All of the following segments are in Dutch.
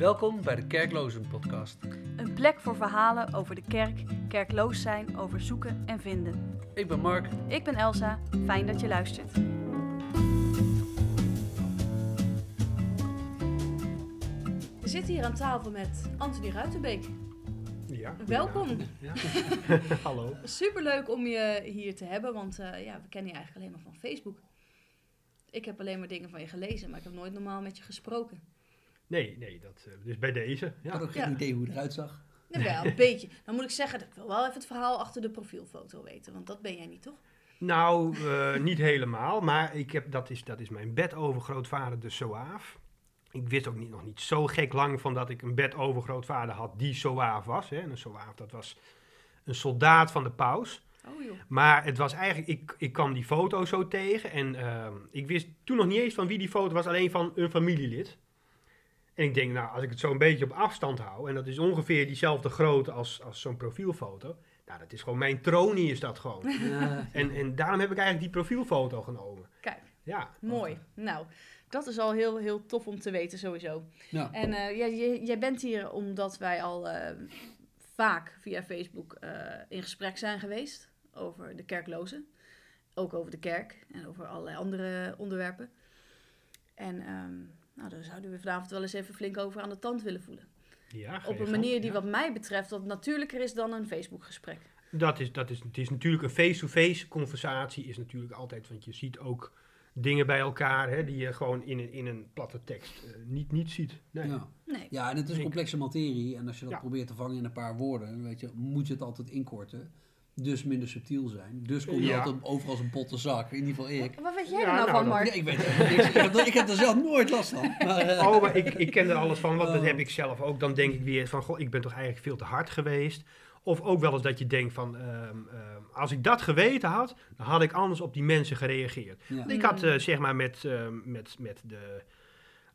Welkom bij de Kerklozen Podcast. Een plek voor verhalen over de kerk, kerkloos zijn, over zoeken en vinden. Ik ben Mark. Ik ben Elsa, fijn dat je luistert. We zitten hier aan tafel met Anthony Ruitenbeek. Ja. Welkom. Ja. Hallo. Superleuk om je hier te hebben, want eh, ja, we kennen je eigenlijk alleen maar van Facebook. Ik heb alleen maar dingen van je gelezen, maar ik heb nooit normaal met je gesproken. Nee, nee, dat, eh, dus bij deze. Ik Ja. had ook geen Ja. idee hoe het eruit zag. Nou, wel een beetje. Dan moet ik zeggen, dat ik wil wel even het verhaal achter de profielfoto weten, want dat ben jij niet, toch? Nou, eh, niet helemaal, maar ik heb, dat, is, dat is mijn bedovergrootvader, de Soaaf. Ik wist ook niet, nog niet zo gek lang van dat ik een bedovergrootvader had die Soaaf was. Hè. En een Soaaf, dat was een soldaat van de paus. Oh joh. Maar het was eigenlijk, ik, ik kwam die foto zo tegen en ehm, ik wist toen nog niet eens van wie die foto was, alleen van een familielid. En ik denk, nou, als ik het zo een beetje op afstand hou, en dat is ongeveer diezelfde grootte als, als zo'n profielfoto, nou, dat is gewoon mijn tronie is dat gewoon. en, en daarom heb ik eigenlijk die profielfoto genomen. Kijk, Ja. mooi. Nou, dat is al heel, heel tof om te weten sowieso. Ja. En eh, ja, jij, jij bent hier omdat wij al eh, vaak via Facebook eh, in gesprek zijn geweest over de kerklozen. Ook over de kerk en over allerlei andere onderwerpen. En ehm, nou, daar zouden we vanavond wel eens even flink over aan de tand willen voelen. ja Op een manier die ja. wat mij betreft wat natuurlijker is dan een Facebook gesprek. Dat is, dat is, het is natuurlijk een face-to-face conversatie, is natuurlijk altijd, want je ziet ook dingen bij elkaar hè, die je gewoon in een, in een platte tekst eh, niet, niet ziet. Nee. Ja. Nee. ja, en het is complexe materie. En als je dat Ja. probeert te vangen in een paar woorden, weet je, moet je het altijd inkorten. Dus minder subtiel zijn. Dus kom je Ja. altijd over als een botte zak. In ieder geval ik. Wat weet jij Ja, er nou, nou, van, dat- Mark? Ja, ik weet het. Ik heb, ik heb er zelf nooit last van. Maar, eh, Oh, maar ik, ik ken er alles van, want dat Oh. heb ik zelf ook. Dan denk ik weer van, goh, ik ben toch eigenlijk veel te hard geweest. Of ook wel eens dat je denkt van, ehm, ehm, als ik dat geweten had, dan had ik anders op die mensen gereageerd. ja. Ik had eh, zeg maar met, ehm, met, met de,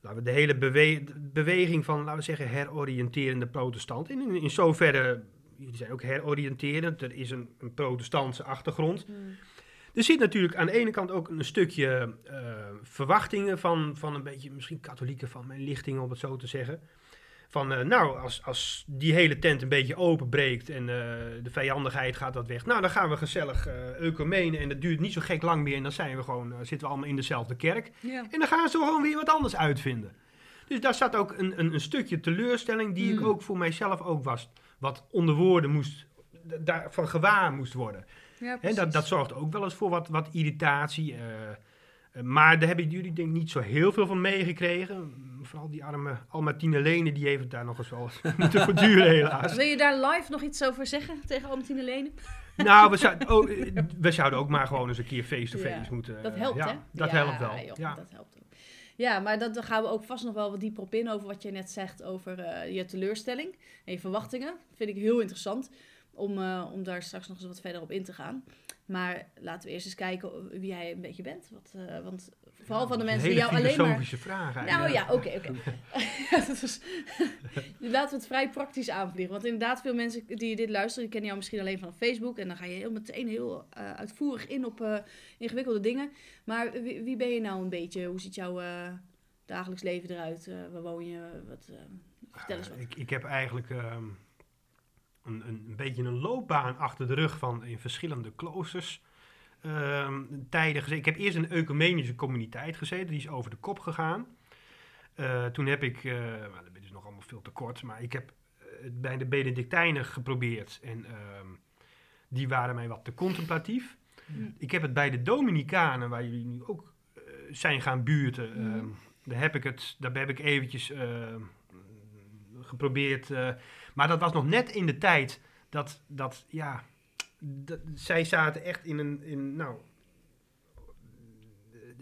laten we de hele bewe- beweging van, laten we zeggen, heroriënterende protestant. In, in, in zoverre, die zijn ook heroriënterend. Er is een, een protestantse achtergrond. Hmm. Er zit natuurlijk aan de ene kant ook een stukje eh, verwachtingen van, van een beetje, misschien katholieken van mijn lichting, om het zo te zeggen. Van, eh, nou, als, als die hele tent een beetje openbreekt en eh, de vijandigheid gaat dat weg. Nou, dan gaan we gezellig uh, ecumenen en dat duurt niet zo gek lang meer. En dan zijn we gewoon, zitten we allemaal in dezelfde kerk. En dan gaan ze gewoon weer wat anders uitvinden. Dus daar zat ook een, een, een stukje teleurstelling die ik Mm. ook voor mijzelf ook was. Wat onder woorden moest, daarvan gewaar moest worden. Ja, dat, dat zorgt ook wel eens voor wat, wat irritatie. eh, eh, maar daar hebben jullie denk ik niet zo heel veel van meegekregen. Vooral die arme Almartine Lene, die heeft het daar nog eens wel eens moeten verduren helaas. Wil je daar live nog iets over zeggen tegen Albertine Lene? Nou, we, zou, oh, eh, we zouden ook maar gewoon eens een keer face-to-face Ja, moeten. Dat helpt, ja, hè? Dat helpt wel. joh, ja. dat helpt ook. Ja, maar dat, daar gaan we ook vast nog wel wat dieper op in over wat je net zegt over eh, je teleurstelling en je verwachtingen. vind ik heel interessant om, eh, om daar straks nog eens wat verder op in te gaan. Maar laten we eerst eens kijken wie jij een beetje bent. Wat, eh, want vooral van de mensen die jou alleen maar... filosofische vraag Nou eigenlijk. ja, oké, oké. Is- Laten we het vrij praktisch aanvliegen. Want inderdaad, veel mensen die dit luisteren, die kennen jou misschien alleen van Facebook. En dan ga je heel meteen heel eh, uitvoerig in op eh, ingewikkelde dingen. Maar wie, wie ben je nou een beetje? Hoe ziet jouw eh, dagelijks leven eruit? Waar woon je? Wat, vertel eens wat. Eh, ik, ik heb eigenlijk ehm, een, een, een beetje een loopbaan achter de rug van in verschillende kloosters. Ehm, tijden gezeten. Ik heb eerst in een ecumenische communiteit gezeten, die is over de kop gegaan. Eh, toen heb ik, eh nou, dat is nog allemaal veel te kort, maar ik heb eh, het bij de Benedictijnen geprobeerd en ehm, die waren mij wat te contemplatief. Hm. Ik heb het bij de Dominicanen, waar jullie nu ook zijn gaan buurten, Mhm. ehm, daar heb ik het, daar heb ik eventjes geprobeerd. maar dat was nog net in de tijd dat, dat ja, zij zaten echt in een, in, nou,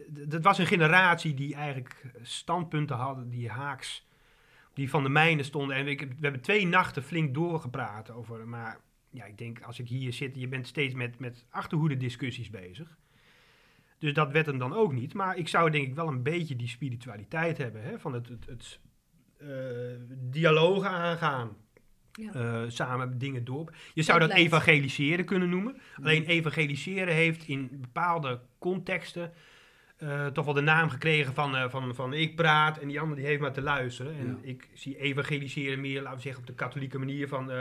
dat was een generatie die eigenlijk standpunten hadden die haaks, die van de mijne stonden. En we hebben twee nachten flink doorgepraat over, maar ja, ik denk als ik hier zit, je bent steeds met, met achterhoede discussies bezig. Dus dat werd hem dan ook niet. Maar ik zou denk ik wel een beetje die spiritualiteit hebben. Hè? Van het, het, het eh, aangaan. Ja. eh, samen dingen door. Je zou Dat evangeliseren kunnen noemen. Alleen evangeliseren heeft in bepaalde contexten eh, toch wel de naam gekregen van, eh, van, van ik praat en die ander die heeft maar te luisteren. En Ja. ik zie evangeliseren meer, laten we zeggen, op de katholieke manier van,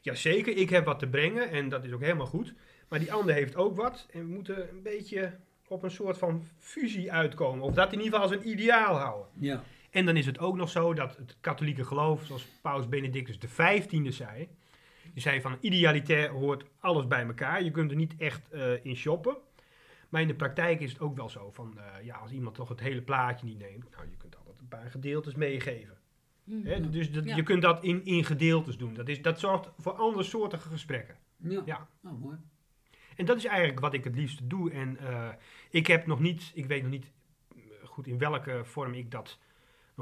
ja zeker, ik heb wat te brengen en dat is ook helemaal goed. Maar die ander heeft ook wat en we moeten een beetje op een soort van fusie uitkomen. Of dat in ieder geval als een ideaal houden. Ja. En dan is het ook nog zo dat het katholieke geloof, zoals Paus Benedictus XV zei, die zei van idealitair hoort alles bij elkaar. Je kunt er niet echt eh, in shoppen. Maar in de praktijk is het ook wel zo van, eh, ja, als iemand toch het hele plaatje niet neemt, nou, je kunt altijd een paar gedeeltes meegeven. Hm. Hè? Dus dat, Ja. je kunt dat in, in gedeeltes doen. Dat, is, dat zorgt voor andere soortige gesprekken. Ja. Ja. Nou, mooi. En dat is eigenlijk wat ik het liefst doe. En eh, ik heb nog niet, ik weet nog niet goed in welke vorm ik dat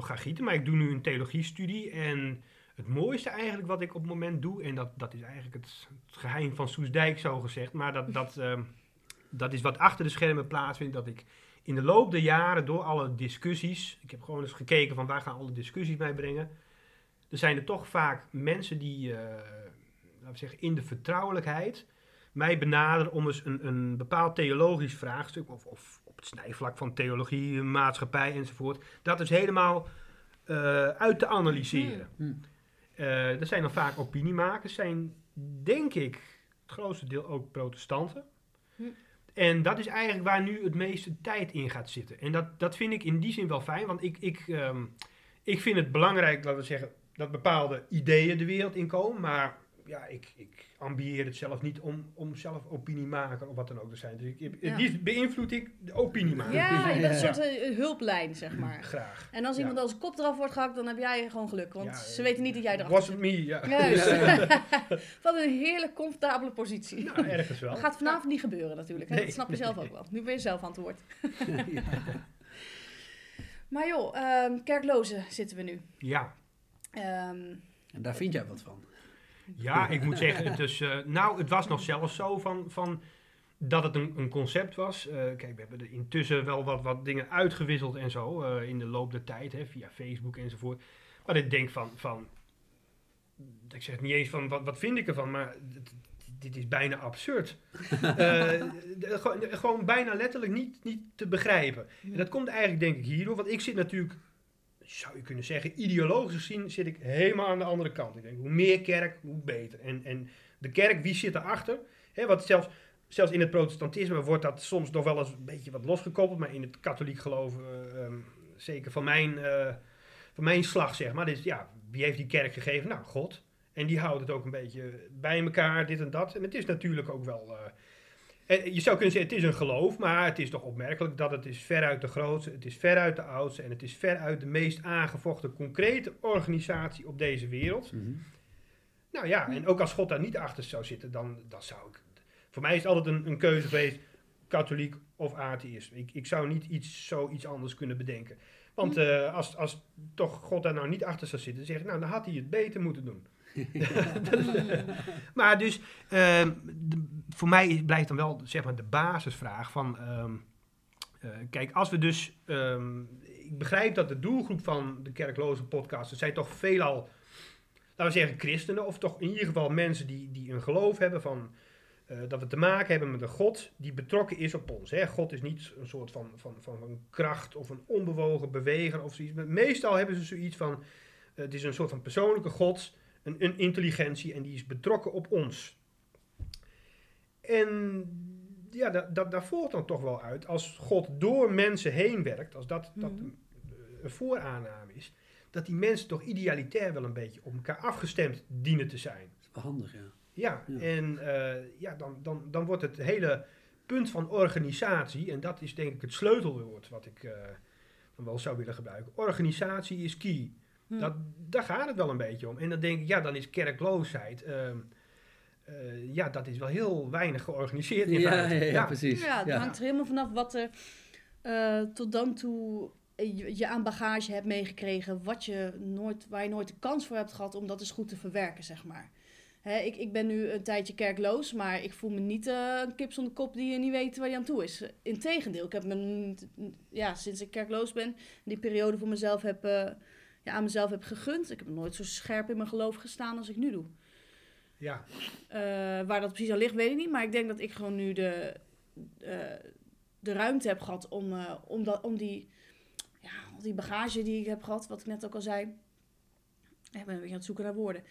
ga gieten. Maar ik doe nu een theologiestudie. En het mooiste eigenlijk wat ik op het moment doe, en dat, dat is eigenlijk het, het geheim van Soesdijk zo gezegd. Maar dat, dat, ehm, dat is wat achter de schermen plaatsvindt. Dat ik in de loop der jaren door alle discussies, ik heb gewoon eens gekeken van waar gaan alle discussies mij brengen. Er zijn er toch vaak mensen die, eh, laten we zeggen, in de vertrouwelijkheid mij benaderen om eens een, een bepaald theologisch vraagstuk, of, of snijvlak van theologie, maatschappij enzovoort, dat is helemaal eh, uit te analyseren. Hm. Eh, er zijn dan vaak opiniemakers, zijn denk ik het grootste deel ook protestanten. Hm. En dat is eigenlijk waar nu het meeste tijd in gaat zitten. En dat, dat vind ik in die zin wel fijn, want ik, ik, ehm, ik vind het belangrijk, laten we zeggen, dat bepaalde ideeën de wereld inkomen. Maar ja, ik, ik ambieer het zelf niet om, om zelf opiniemaker of wat dan ook te zijn. Dus ik, het Ja. liefst beïnvloed ik de opiniemaker. Ja, je bent een soort eh, hulplijn, zeg maar. Graag. En als Ja. iemand als kop eraf wordt gehakt, dan heb jij gewoon geluk. Want Ja, ze weten niet dat jij erachter Was zit. het me, ja. Juist. Wat een heerlijk comfortabele positie. Nou, ergens wel. Dat gaat vanavond niet gebeuren natuurlijk. Hè? Nee, dat snap je zelf ook wel. Nu ben je zelf aan het woord. ja. Maar joh, ehm, kerklozen zitten we nu. Ja. Ehm, En daar vind jij wat van. Ja, ik moet zeggen, eh, nou, het was nog zelfs zo van, van dat het een, een concept was. Eh, kijk, we hebben er intussen wel wat, wat dingen uitgewisseld en zo eh, in de loop der tijd, hè, via Facebook enzovoort. Maar ik denk van, van ik zeg niet eens van, wat, wat vind ik ervan, maar dit, is bijna absurd. Gewoon bijna letterlijk niet, niet te begrijpen. En dat komt eigenlijk denk ik hierdoor, want ik zit natuurlijk, zou je kunnen zeggen, ideologisch gezien zit ik helemaal aan de andere kant. Ik denk, hoe meer kerk, hoe beter. En, en de kerk, wie zit erachter? Hè, wat zelfs, zelfs in het protestantisme wordt dat soms nog wel eens een beetje wat losgekoppeld, maar in het katholiek geloof, eh, ehm, zeker van mijn, eh, van mijn slag zeg maar, dus ja, wie heeft die kerk gegeven? Nou, God. En die houdt het ook een beetje bij elkaar, dit en dat. En het is natuurlijk ook wel... eh, je zou kunnen zeggen, het is een geloof, maar het is toch opmerkelijk dat het is veruit de grootste, het is veruit de oudste en het is veruit de meest aangevochten concrete organisatie op deze wereld. Mhm. Nou ja, en ook als God daar niet achter zou zitten, dan, dan zou ik... Voor mij is het altijd een, een keuze geweest, katholiek of atheïst. Ik, ik zou niet iets, zoiets anders kunnen bedenken. Want eh, als, als toch God daar nou niet achter zou zitten, zeg ik, nou, dan had hij het beter moeten doen. maar dus, ehm, voor mij blijft dan wel zeg maar, de basisvraag van... ehm, eh, kijk, als we dus... ehm, ik begrijp dat de doelgroep van de kerkloze podcast... zijn toch veelal, laten we zeggen, christenen... of toch in ieder geval mensen die, die een geloof hebben van... eh, dat we te maken hebben met een God die betrokken is op ons. Hè? God is niet een soort van, van, van een kracht of een onbewogen beweger of zoiets. Maar meestal hebben ze zoiets van... het is een soort van persoonlijke God, een, een intelligentie... en die is betrokken op ons. En ja, dat, dat, daar volgt dan toch wel uit, als God door mensen heen werkt, als dat, dat Mhm. een, een vooraanname is, dat die mensen toch idealitair wel een beetje op elkaar afgestemd dienen te zijn. Dat is wel handig, ja. Ja, Ja. en eh, ja, dan, dan, dan wordt het hele punt van organisatie, en dat is denk ik het sleutelwoord wat ik eh, dan wel zou willen gebruiken. Organisatie is key. Hm. Dat, daar gaat het wel een beetje om. En dan denk ik, ja, dan is kerkloosheid. ehm, eh, ja, dat is wel heel weinig georganiseerd. In Ja, feite. ja, ja, precies. Ja, het Ja. hangt er helemaal vanaf wat er eh, tot dan toe je, je aan bagage hebt meegekregen, wat je nooit, waar je nooit de kans voor hebt gehad om dat eens goed te verwerken, zeg maar. Hè, ik, ik ben nu een tijdje kerkloos, maar ik voel me niet eh, een kip zonder kop die je niet weet waar je aan toe is. Integendeel, ik heb me, ja, sinds ik kerkloos ben, die periode voor mezelf heb, eh, ja, aan mezelf heb gegund. Ik heb nooit zo scherp in mijn geloof gestaan als ik nu doe. Ja, Eh, waar dat precies aan ligt, weet ik niet. Maar ik denk dat ik gewoon nu de, eh, de ruimte heb gehad om, eh, om, dat, om die, ja, al die bagage die ik heb gehad, wat ik net ook al zei. Ik ben een beetje aan het zoeken naar woorden.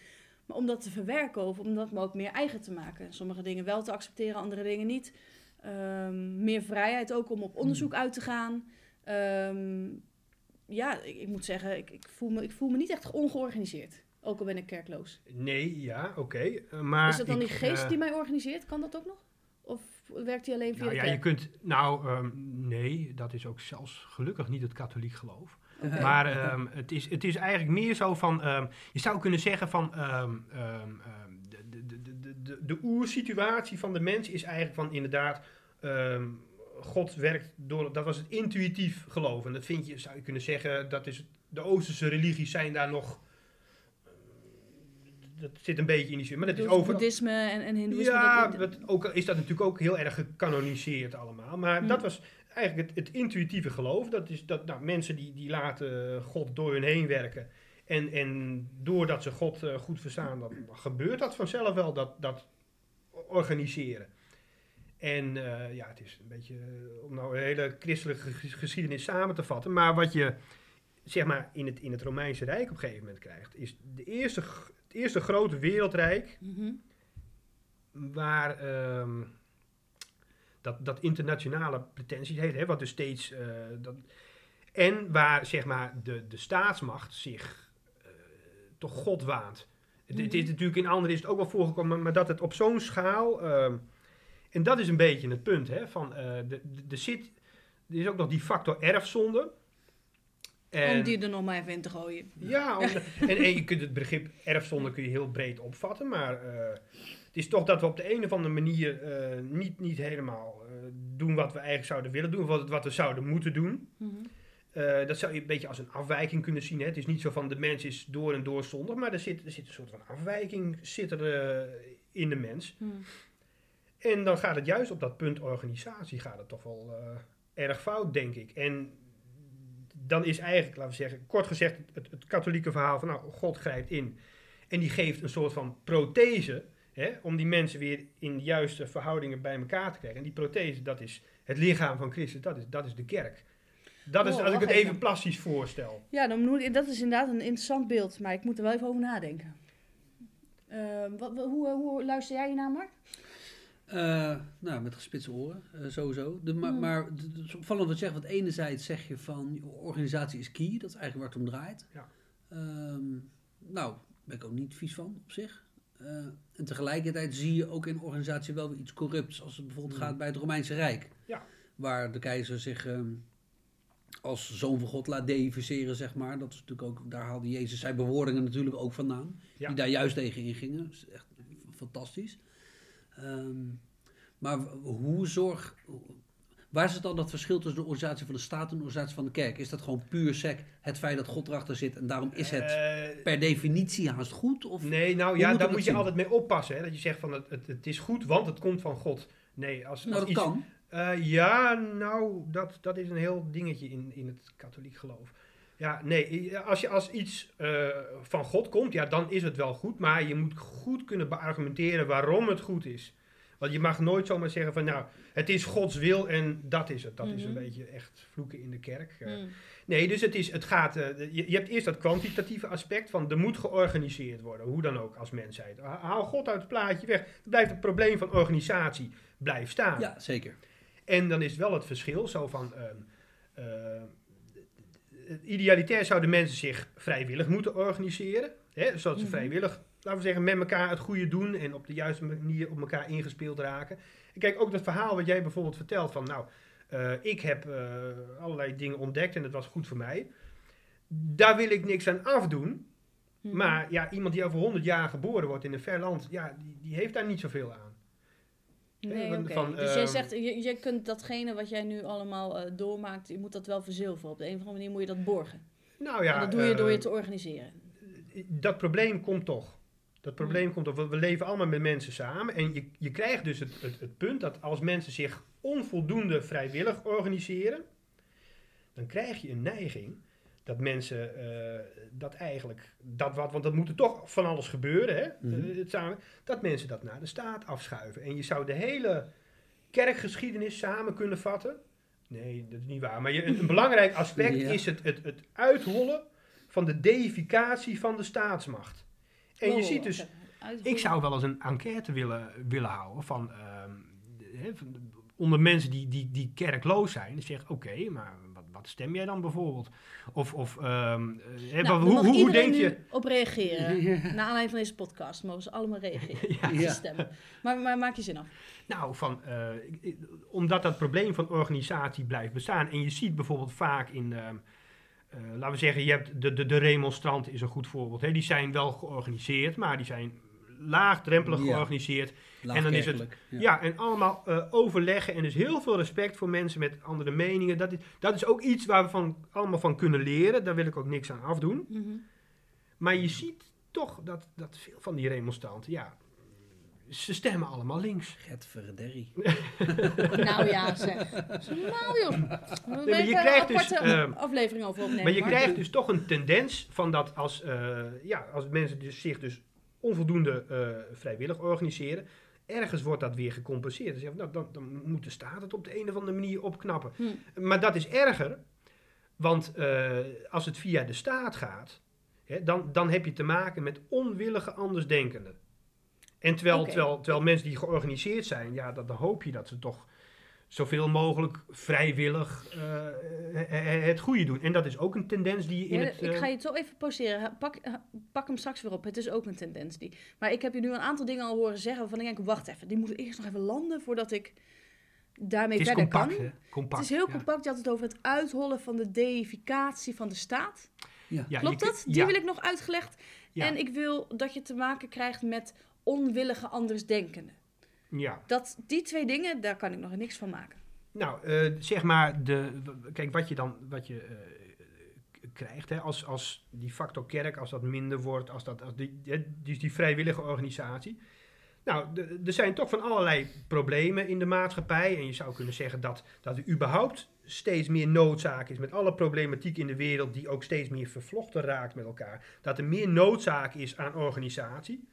Maar om dat te verwerken of om dat me ook meer eigen te maken. Sommige dingen wel te accepteren, andere dingen niet. Ehm, meer vrijheid ook om op onderzoek uit te gaan. Ehm, ja, ik, ik moet zeggen, ik, ik, voel me, ik voel me niet echt ongeorganiseerd. Ook al ben ik kerkloos. Nee, ja, oké. eh, maar is dat dan ik, die geest eh, die mij organiseert? Kan dat ook nog? Of werkt die alleen via Nou de ja, kerk? je kunt... Nou, ehm, nee, dat is ook zelfs gelukkig niet het katholiek geloof. Maar ehm, het, is, het is eigenlijk meer zo van... ehm, je zou kunnen zeggen van... ehm, ehm, ehm, de, de, de, de, de, de oersituatie van de mens is eigenlijk van inderdaad... ehm, God werkt door... Dat was het intuïtief geloof. En dat vind je, zou je kunnen zeggen... Dat is, de Oosterse religies zijn daar nog... Dat zit een beetje in die zin. Maar dat is over, boeddhisme en, en hindoeïsme. ja, dat- ook is dat natuurlijk ook heel erg gecanoniseerd allemaal. Maar Hmm. dat was eigenlijk het, het intuïtieve geloof. Dat is dat nou, mensen die, die laten God door hun heen werken. En, en doordat ze God eh, goed verstaan, dan gebeurt dat vanzelf wel, dat, dat organiseren. En eh, ja, het is een beetje, eh, om nou een hele christelijke ges- geschiedenis samen te vatten. Maar wat je, zeg maar, in het, in het Romeinse Rijk op een gegeven moment krijgt, is de eerste, het eerste grote wereldrijk Mhm. waar ehm, dat, dat internationale pretenties heeft, hè, wat dus steeds. eh, dat, en waar zeg maar de, de staatsmacht zich toch God waant. Het, het is Mhm. natuurlijk in andere is het ook wel voorgekomen, maar, maar dat het op zo'n schaal. ehm, en dat is een beetje het punt, hè, van eh, de, de, zit, er is ook nog die factor erfzonde. Om die er nog maar even in te gooien. Ja, om- en, en je kunt het begrip erfzonde kun je heel breed opvatten, maar eh, het is toch dat we op de een of andere manier eh, niet, niet helemaal doen wat we eigenlijk zouden willen doen, wat, wat we zouden moeten doen. Mhm. Dat zou je een beetje als een afwijking kunnen zien. Hè? Het is niet zo van de mens is door en door zondig, maar er zit, er zit een soort van afwijking zit er, in de mens. Mhm. En dan gaat het juist op dat punt organisatie gaat het toch wel eh, erg fout, denk ik. En dan is eigenlijk, laten we zeggen, kort gezegd, het, het katholieke verhaal van nou, God grijpt in. En die geeft een soort van prothese, hè, om die mensen weer in de juiste verhoudingen bij elkaar te krijgen. En die prothese, dat is het lichaam van Christus, dat is, dat is de kerk. Dat is, Oh, als ik het even even. plastisch voorstel. Ja, dan moet, ik- dat is inderdaad een interessant beeld, maar ik moet er wel even over nadenken. Ehm, wat, hoe, hoe luister jij hiernaar, Mark? Eh, nou, met gespitste oren, eh, sowieso. De, maar Hmm. maar het het is opvallend wat je zegt, want enerzijds zeg je van organisatie is key, dat is eigenlijk waar het om draait. Ja. Ehm, nou, daar ben ik ook niet vies van op zich. Eh, en tegelijkertijd zie je ook in organisatie wel weer iets corrupts, als het bijvoorbeeld Hmm. gaat bij het Romeinse Rijk. Ja. Waar de keizer zich ehm, als zoon van God laat deificeren, zeg maar. Dat is natuurlijk ook, daar haalde Jezus zijn bewoordingen natuurlijk ook vandaan. Ja. Die daar juist tegen ingingen. Dat is echt fantastisch. Ehm, maar hoe zorg... Waar is het dan dat verschil tussen de organisatie van de staat en de organisatie van de kerk? Is dat gewoon puur sec het feit dat God erachter zit en daarom is het Eh, per definitie haast goed? Of Nee, nou ja, moet daar moet je zien? altijd mee oppassen. Hè? Dat je zegt van het, het, het is goed, want het komt van God. Nee, als, nou, als dat iets, kan. Eh, ja, nou, dat, dat is een heel dingetje in, in het katholiek geloof. Ja, nee, als, je, als iets eh, van God komt, ja, dan is het wel goed. Maar je moet goed kunnen beargumenteren waarom het goed is. Want je mag nooit zomaar zeggen van, nou, het is Gods wil en dat is het. Dat is een Mhm. beetje echt vloeken in de kerk. eh. Mhm. Nee, dus het, is, het gaat. eh, je, je hebt eerst dat kwantitatieve aspect van er moet georganiseerd worden, hoe dan ook als mensheid. Ha- Haal God uit het plaatje weg. Dan blijft het probleem van organisatie blijft staan. Ja, zeker. En dan is wel het verschil zo van. ehm, eh, idealitair zouden mensen zich vrijwillig moeten organiseren. Hè, zodat ze Mhm. vrijwillig, laten we zeggen, met elkaar het goede doen en op de juiste manier op elkaar ingespeeld raken. En kijk, ook dat verhaal wat jij bijvoorbeeld vertelt van, nou, eh, ik heb eh, allerlei dingen ontdekt en het was goed voor mij. Daar wil ik niks aan afdoen. Mhm. Maar ja, iemand die over 100 jaar geboren wordt in een ver land, ja, die, die heeft daar niet zoveel aan. Nee, van- oké. dus jij ehm, zegt, je, je kunt datgene wat jij nu allemaal eh, doormaakt, je moet dat wel verzilveren. Op de een of andere manier moet je dat borgen. Nou ja, en dat doe je door je eh, te organiseren. dat probleem komt toch. Dat probleem komt toch. We- We leven allemaal met mensen samen. En je, je krijgt dus het, het, het punt dat als mensen zich onvoldoende vrijwillig organiseren, dan krijg je een neiging dat mensen eh, dat eigenlijk, dat wat, want dat moet er toch van alles gebeuren, hè, Mhm. eh, het samen, dat mensen dat naar de staat afschuiven. En je zou de hele kerkgeschiedenis samen kunnen vatten Nee, dat is niet waar. Maar je, een, een belangrijk aspect Ja. is het, het, het uithollen van de deificatie van de staatsmacht. En je Oh, ziet dus Ik zou wel eens een enquête willen, willen houden van, ehm, de- van de- onder mensen die, die, die kerkloos zijn. Die zeggen, oké, maar wat, stem jij dan bijvoorbeeld? Of, of ehm, eh, Nou, dan hoe, hoe, denk je? nu op reageren. Ja. Naar aanleiding van deze podcast mogen ze allemaal reageren. Ja. Stemmen. Maar, maar maak je zin af. Nou, van, eh, omdat dat probleem van organisatie blijft bestaan. En je ziet bijvoorbeeld vaak in, ehm, eh, laten we zeggen, je hebt de, de, de remonstranten is een goed voorbeeld. Hè? Die zijn wel georganiseerd, maar die zijn laagdrempelig Ja. georganiseerd. En dan is het- Laagkerkelijk, Ja, en allemaal eh, overleggen en dus heel veel respect voor mensen met andere meningen. Dat is, dat is ook iets waar we van, allemaal van kunnen leren. Daar wil ik ook niks aan afdoen. Mhm. Maar je ziet toch dat, dat veel van die remonstranten, ja, ze stemmen allemaal links. Gert Verderrie. Nou ja, zeg. Nou joh. We maar je krijgt een dus, ehm, aflevering over opnemen. maar je krijgt dus toch een tendens van dat als, eh, ja, als mensen dus zich dus onvoldoende eh, vrijwillig organiseren, ergens wordt dat weer gecompenseerd. Dus nou, dan, dan moet de staat het op de een of andere manier opknappen. Hm. Maar dat is erger, want eh, als het via de staat gaat, hè, dan, dan heb je te maken met onwillige andersdenkenden. En terwijl, terwijl, terwijl mensen die georganiseerd zijn, ja, dat, dan hoop je dat ze toch zoveel mogelijk vrijwillig eh, he- he- het goede doen. En dat is ook een tendens die je in Ja, het... ik eh, ga je zo even pauzeren. Pak, pak hem straks weer op. Het is ook een tendens. Die. Maar ik heb je nu een aantal dingen al horen zeggen waarvan ik denk, wacht even, die moeten eerst nog even landen voordat ik daarmee het is verder compact, kan. hè? Compact, het is heel ja. compact. Je had het over het uithollen van de deificatie van de staat. Ja. Ja, Klopt dat? Die ja, wil ik nog uitgelegd. ja, En ik wil dat je te maken krijgt met onwillige andersdenkenden. Ja. Dat, die twee dingen, daar kan ik nog niks van maken. Nou, eh, zeg maar, de, kijk, wat je dan wat je, eh, krijgt, hè, als, als die factor kerk, als dat minder wordt, als dat, als die, dus die vrijwillige organisatie. Nou, er zijn toch van allerlei problemen in de maatschappij. En je zou kunnen zeggen dat, dat er überhaupt steeds meer noodzaak is met alle problematiek in de wereld, die ook steeds meer vervlochten raakt met elkaar. Dat er meer noodzaak is aan organisatie.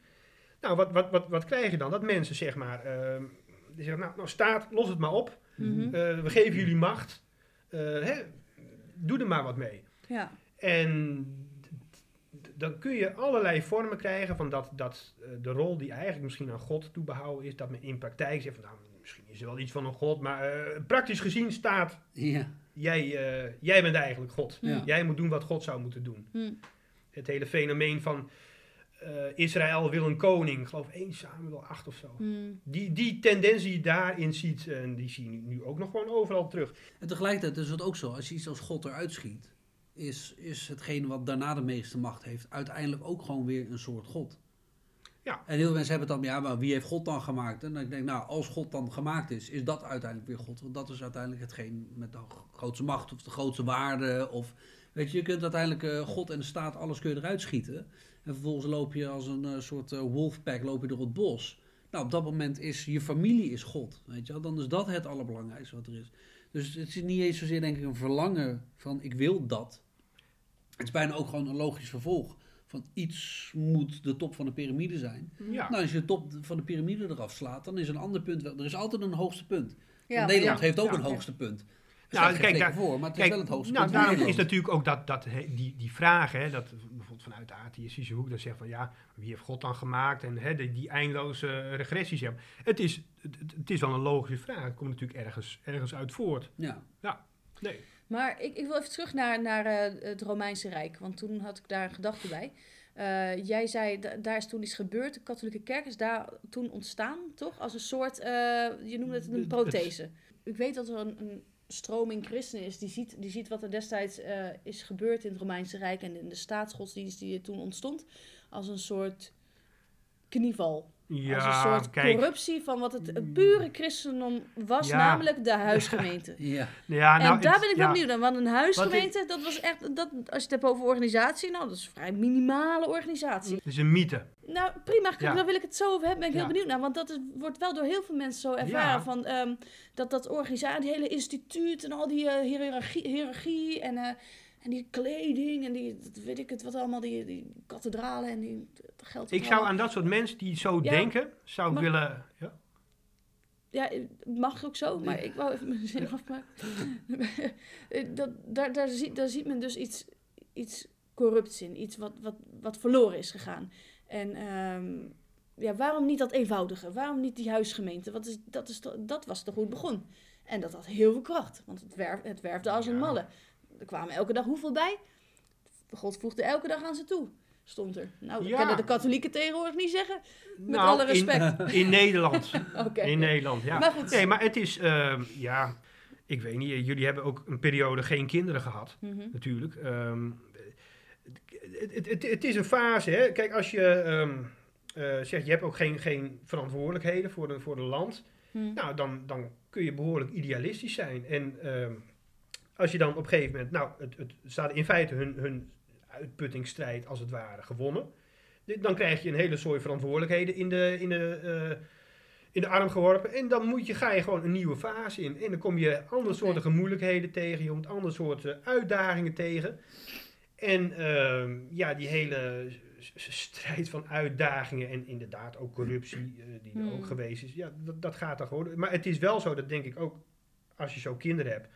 Nou, wat, wat, wat, wat krijg je dan? Dat mensen, zeg maar, ehm, die zeggen, nou, nou staat, los het maar op. Mhm. Eh, we geven jullie macht. Eh, hè, doe er maar wat mee. Ja. En dan kun je allerlei vormen krijgen van dat, dat eh, de rol die eigenlijk misschien aan God toebehouden is, dat men in praktijk zegt van nou, misschien is er wel iets van een God, maar eh, praktisch gezien staat, Ja. jij, eh, jij bent eigenlijk God. Ja. Jij moet doen wat God zou moeten doen. Hm. Het hele fenomeen van eh, Israël wil een koning, ik geloof 1 Samuel 8 of zo. Hm. Die, die tendens die je daarin ziet, en die zie je nu, nu ook nog gewoon overal terug. En tegelijkertijd is het ook zo, als je iets als God eruit schiet, is, is hetgene wat daarna de meeste macht heeft, uiteindelijk ook gewoon weer een soort God. Ja. En heel veel mensen hebben het dan, ja, maar wie heeft God dan gemaakt? En dan denk ik, nou, als God dan gemaakt is, is dat uiteindelijk weer God. Want dat is uiteindelijk hetgeen met de grootste macht of de grootste waarde. Of, weet je, je kunt uiteindelijk eh, God en de staat, alles kun je eruit schieten. En vervolgens loop je als een eh, soort eh, wolfpack loop je door het bos. Nou, op dat moment is je familie is God. Weet je wel? Dan is dat het allerbelangrijkste wat er is. Dus het is niet eens zozeer denk ik een verlangen van ik wil dat. Het is bijna ook gewoon een logisch vervolg. Van iets moet de top van de piramide zijn. Ja. Nou, als je de top van de piramide eraf slaat, dan is een ander punt wel. Er is altijd een hoogste punt. Ja, Nederland ja, heeft ook ja. een hoogste punt. Nou, kijk, teken voor, maar het is wel het hoogste nou, daarom is natuurlijk ook dat, dat he- die, die vraag, hè, dat bijvoorbeeld vanuit de atheïstische hoek, dat zegt van ja, wie heeft God dan gemaakt en hè, die, die eindeloze regressies hebben. Het is, het, het is wel een logische vraag, het komt natuurlijk ergens, ergens uit voort. Ja. Nee. Maar ik, ik wil even terug naar, naar eh, het Romeinse Rijk, want toen had ik daar een gedachte bij. Eh, jij zei, da- daar is toen iets gebeurd. De katholieke kerk is daar toen ontstaan, toch? Als een soort, eh, je noemde het een prothese. Ik weet dat er een, een stroming christenen is die ziet, die ziet wat er destijds eh, is gebeurd in het Romeinse Rijk en in de staatsgodsdienst die er toen ontstond, als een soort knieval. Als een Ja, soort kijk, corruptie van wat het, het pure christendom was, Ja. namelijk de huisgemeente. Ja. ja, nou, en daar ben ik wel ja, benieuwd naar, want een huisgemeente, dat was echt, dat, als je het hebt over organisatie, nou, dat is een vrij minimale organisatie. Het is een mythe. Nou, prima, Ja. daar wil ik het zo over hebben, ben ik Ja. heel benieuwd naar, want dat is, wordt wel door heel veel mensen zo ervaren, Ja. van, ehm, dat dat organisatie, die hele instituut en al die eh, hiërarchie, hiërarchie en, eh, en die kleding en die, weet ik het, wat allemaal, die, die kathedralen en die geld. Ik zou aan dat soort mensen die zo Ja, denken, zou ik willen... Ja? ja, het mag ook zo, maar ik wou even mijn zin afmaken. Dat, daar, daar, ziet, daar ziet men dus iets, iets corrupts in, iets wat, wat, wat verloren is gegaan. En ehm, ja, waarom niet dat eenvoudige? Waarom niet die huisgemeente? Wat is, dat, is, dat was toch het begon. En dat had heel veel kracht, want het, werf, het werfde als een malle. Er kwamen elke dag hoeveel bij? God voegde elke dag aan ze toe, stond er. Nou, dat Ja. kunnen de katholieken tegenwoordig niet zeggen. Met Nou, alle in- respect. In, Nederland. Oké. In Nederland, ja. Maar goed. Nee, maar het is, ehm, ja, ik weet niet, jullie hebben ook een periode geen kinderen gehad, Mhm. natuurlijk. Ehm, het, het, het, het is een fase, hè. Kijk, als je ehm, eh, zegt, je hebt ook geen, geen verantwoordelijkheden voor de, voor de land, Hm. nou, dan, dan kun je behoorlijk idealistisch zijn. En als je dan op een gegeven moment, nou, het, het staat in feite hun, hun uitputtingsstrijd als het ware gewonnen. Dan krijg je een hele soort verantwoordelijkheden in de, in de, eh, in de arm geworpen. En dan moet je, ga je gewoon een nieuwe fase in. En dan kom je andere soorten moeilijkheden tegen. Je komt andere soorten uitdagingen tegen. En ehm, ja, die hele strijd van uitdagingen en inderdaad ook corruptie eh, die er Hmm. ook geweest is. Ja, dat, dat gaat dan gewoon. Maar het is wel zo, dat denk ik ook, als je zo kinderen hebt,